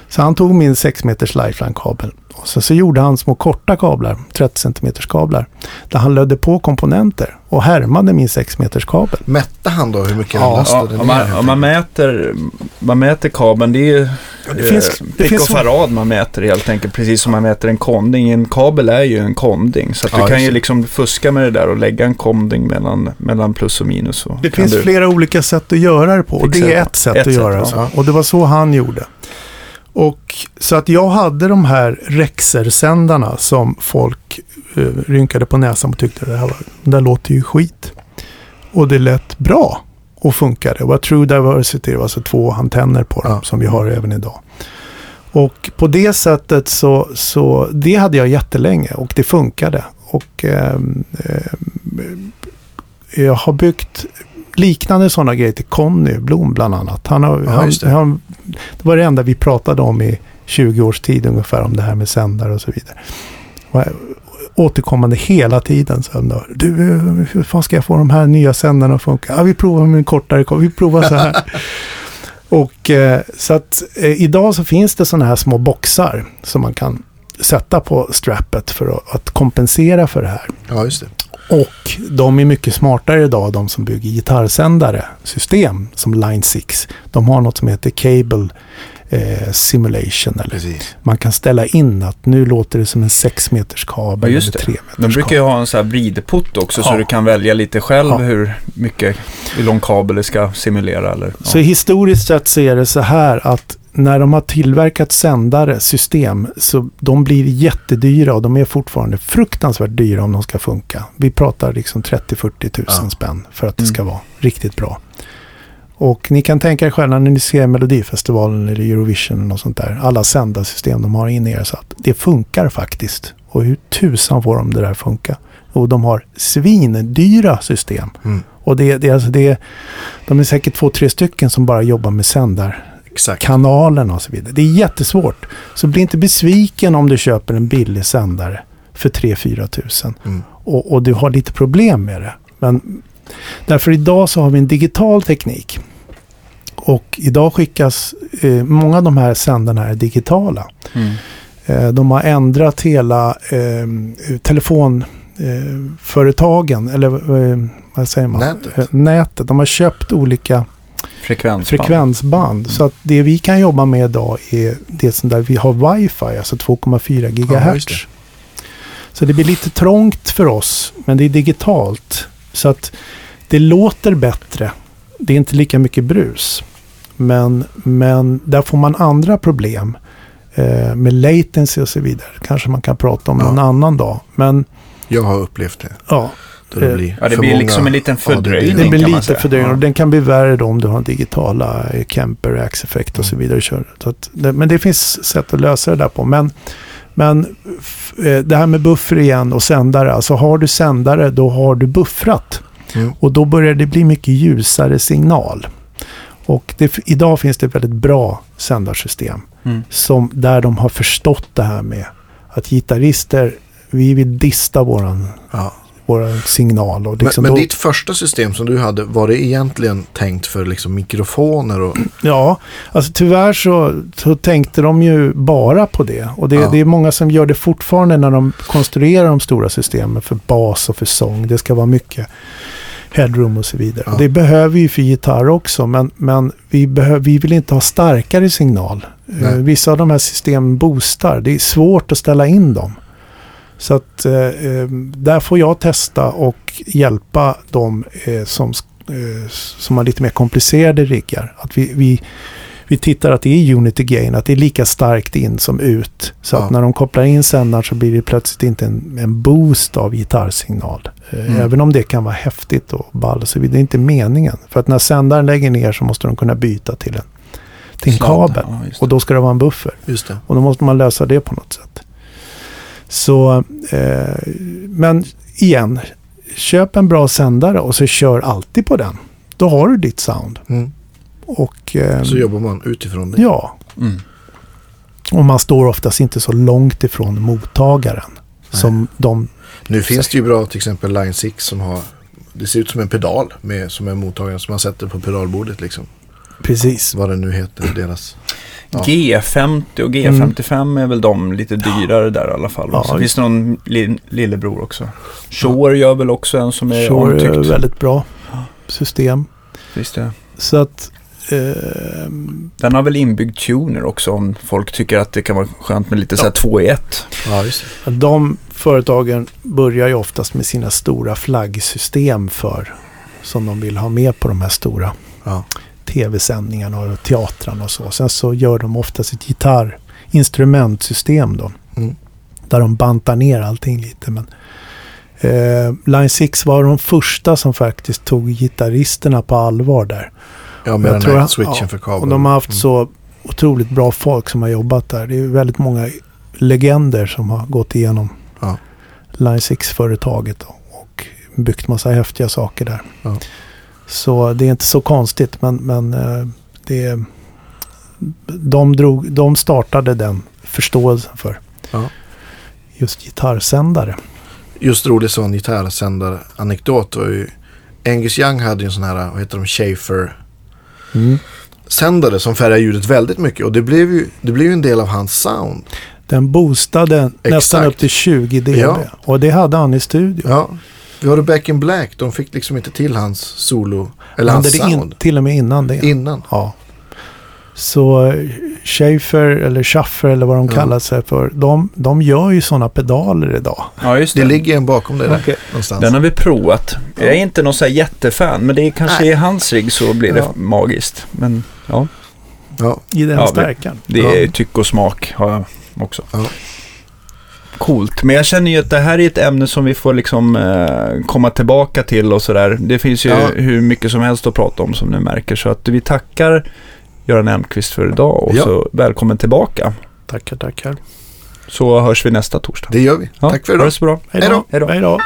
Så han tog min 6 meters lifeline-kabel. Och sen så gjorde han små korta kablar, 30 centimeters kablar. Där han lödde på komponenter och härmade min 6 meters kabel. Mätte han då hur mycket Ja. den Ja, lastade om, ner? man, om man, mäter, man mäter kabeln, det är ju det finns- eh, det finns och farad man mäter helt enkelt. Precis som man mäter en konding. En kabel är ju en konding. Så att Ja, du kan just ju det. liksom fuska med det där och lägga en konding mellan, mellan plus och minus. Så Det finns du, flera olika sätt att göra det på. Och det är ett sätt Ett att sätt, göra ja. så. Och det var så han gjorde. Och så att jag hade de här Rexer-sändarna som folk eh, rynkade på näsan och tyckte det här var, det där låter ju skit. Och det lät bra och funkade. Det var True Diversity, det var alltså två antenner på dem Ja. som vi har även idag. Och på det sättet så, så det hade jag jättelänge och det funkade. Och ehm, ehm, jag har byggt liknande sådana grejer till Conny Blom bland annat. Han har, Ja, han, han, det var det enda vi pratade om i 20 års tid ungefär om det här med sändare och så vidare. Och, återkommande hela tiden. Så då, du, eh, hur fan ska jag få de här nya sändarna att funka? Ja, vi provar med en kortare kabel. Vi provar så här. och eh, så att eh, idag så finns det sådana här små boxar som man kan sätta på strappet för att kompensera för det här. Ja, just det. Och de är mycket smartare idag, de som bygger gitarrsändare system som Line 6. De har något som heter Cable eh, Simulation. Eller Precis. man kan ställa in att nu låter det som en 6 meters kabel Ja, eller det. 3 De meters brukar ju ha en sån här vridputt också så Ja. du kan välja lite själv Ja. hur mycket, hur lång kabel det ska simulera. Eller. Så historiskt sett så är det så här att när de har tillverkat sändare, system, så de blir jättedyra och de är fortfarande fruktansvärt dyra om de ska funka. Vi pratar liksom 30-40 tusen Ja. spänn för att det Mm. ska vara riktigt bra. Och ni kan tänka er själva när ni ser Melodifestivalen eller Eurovision och sånt där. Alla sändarsystem de har in er så att det funkar faktiskt. Och hur tusan får de det där funka? Och de har svindyra system. Mm. Och det, det, är alltså det, de är säkert två, tre stycken som bara jobbar med Exakt. sändarkanalerna och så vidare. Det är jättesvårt. Så bli inte besviken om du köper en billig sändare för 3-4 tusen. Mm. Och, och du har lite problem med det. Men därför idag så har vi en digital teknik. Och idag skickas, eh, många av de här sändarna är digitala. Mm. Eh, de har ändrat hela eh, telefonföretagen, eh, eller eh, vad säger man? Nätet. Eh, nätet. De har köpt olika Frekvensband. frekvensband. Så att det vi kan jobba med idag är det som där vi har wifi, alltså 2,4 Ja, just gigahertz. det. så det blir lite trångt för oss, men det är digitalt. Så att det låter bättre. Det är inte lika mycket brus. Men, men där får man andra problem eh, med latency och så vidare. Kanske man kan prata om Ja. någon annan dag. Men Jag har upplevt det. ja, Då det Eh, blir Ja, det blir många liksom en liten fördröjning. Det blir kan man lite säga. fördröjning. Och den kan bli värre då om du har digitala eh, Kemper, Axe-effekt och så vidare. Kör. Så att, men det finns sätt att lösa det där på. Men, men eh, det här med buffer igen och sändare. Alltså har du sändare då har du buffrat. Mm. Och då börjar det bli mycket ljusare signal. Och det, idag finns det ett väldigt bra sändarsystem. Mm. Som, där de har förstått det här med att gitarrister, vi vill dista våran, Ja. Våran signal. Och Men, liksom men då, ditt första system som du hade, var det egentligen tänkt för liksom mikrofoner och... Ja, alltså tyvärr så, så tänkte de ju bara på det. Och det, Ja. det är många som gör det fortfarande när de konstruerar de stora systemen för bas och för sång. Det ska vara mycket headroom och så vidare. Ja. Och det behöver vi för gitarr också, men, men vi, behöver, vi vill inte ha starkare signal. Nej. Eh, vissa av de här systemen boostar. Det är svårt att ställa in dem. Så att eh, eh, där får jag testa och hjälpa dem eh, som, eh, som har lite mer komplicerade riggar. Att vi, vi, vi tittar att det är Unity Gain, att det är lika starkt in som ut. Så Ja. att när de kopplar in sändaren så blir det plötsligt inte en, en boost av gitarrsignal. Eh, Mm. Även om det kan vara häftigt och ball så vidare. Det är inte meningen. För att när sändaren lägger ner så måste de kunna byta till en, till en kabel. ja, och då ska det vara en buffer. Och då måste man lösa det på något sätt. Så, eh, men igen, köp en bra sändare och så kör alltid på den. Då har du ditt sound. Mm. Och eh, Så jobbar man utifrån det. ja, Mm. och man står oftast inte så långt ifrån mottagaren. Som de, Nu finns det ju bra till exempel Line 6 som har det ser ut som en pedal med, som är mottagaren som man sätter på pedalbordet liksom. Precis. Vad det nu heter, deras. Ja. G50 och G55 är väl de lite dyrare där i alla fall. Ja, så just- finns det någon li lillebror också. Shure gör väl också en som är Shure är omtyckt. väldigt bra system. Visst det. Så att eh, Den har väl inbyggd tuner också om folk tycker att det kan vara skönt med lite så här två i ett. Ja, just det. De företagen börjar ju oftast med sina stora flaggsystem för som de vill ha med på de här stora Ja. Tv-sändningarna och teatrarna och så. Sen så gör de oftast ett gitarrinstrumentsystem då. Mm. Där de bantar ner allting lite. Men, eh, Line 6 var de första som faktiskt tog gitarristerna på allvar där. Ja, med Jag den här han- switchen ja, för kabel. Och de har haft Mm. så otroligt bra folk som har jobbat där. Det är väldigt många legender som har gått igenom Ja. Line 6-företaget och, och byggt massa häftiga saker där. Ja. Så det är inte så konstigt men, men eh, det, de, drog, de startade den förståelsen för Ja. just gitarrsändare. Just rolig sån gitarrsändare-anekdot var ju Angus Young hade ju en sån här, vad heter de, Schaefer Mm. sändare som färgar ljudet väldigt mycket och det blev ju, det blev ju en del av hans sound. Den boostade nästan Exakt. upp till 20 dB. Ja. Och det hade han i studion. Ja, vi har Back in Black, de fick liksom inte till hans solo, eller Han hans det in, sound. till och med innan det. Innan. Ja. Så eh, Schaefer eller Schaffer eller vad de Ja. kallar sig för. De, de gör ju sådana pedaler idag. Ja, just Det det. ligger en bakom det där Okej. någonstans. Den har vi provat. Jag är inte någon så här jättefan, men det är kanske i hans rigg så blir det Ja. magiskt. Men ja, Ja, I den Ja, stärkan. det Ja. är tyck och smak har jag också. Coolt, men jag känner ju att det här är ett ämne som vi får liksom eh, komma tillbaka till och sådär. Det finns ju Ja. hur mycket som helst att prata om som ni märker. Så att vi tackar Göran Elmqvist för idag och Ja. så välkommen tillbaka. Tackar, tackar. Så hörs vi nästa torsdag. det gör vi. Ja, Tack för Ha idag. det så bra. Då. Hej då.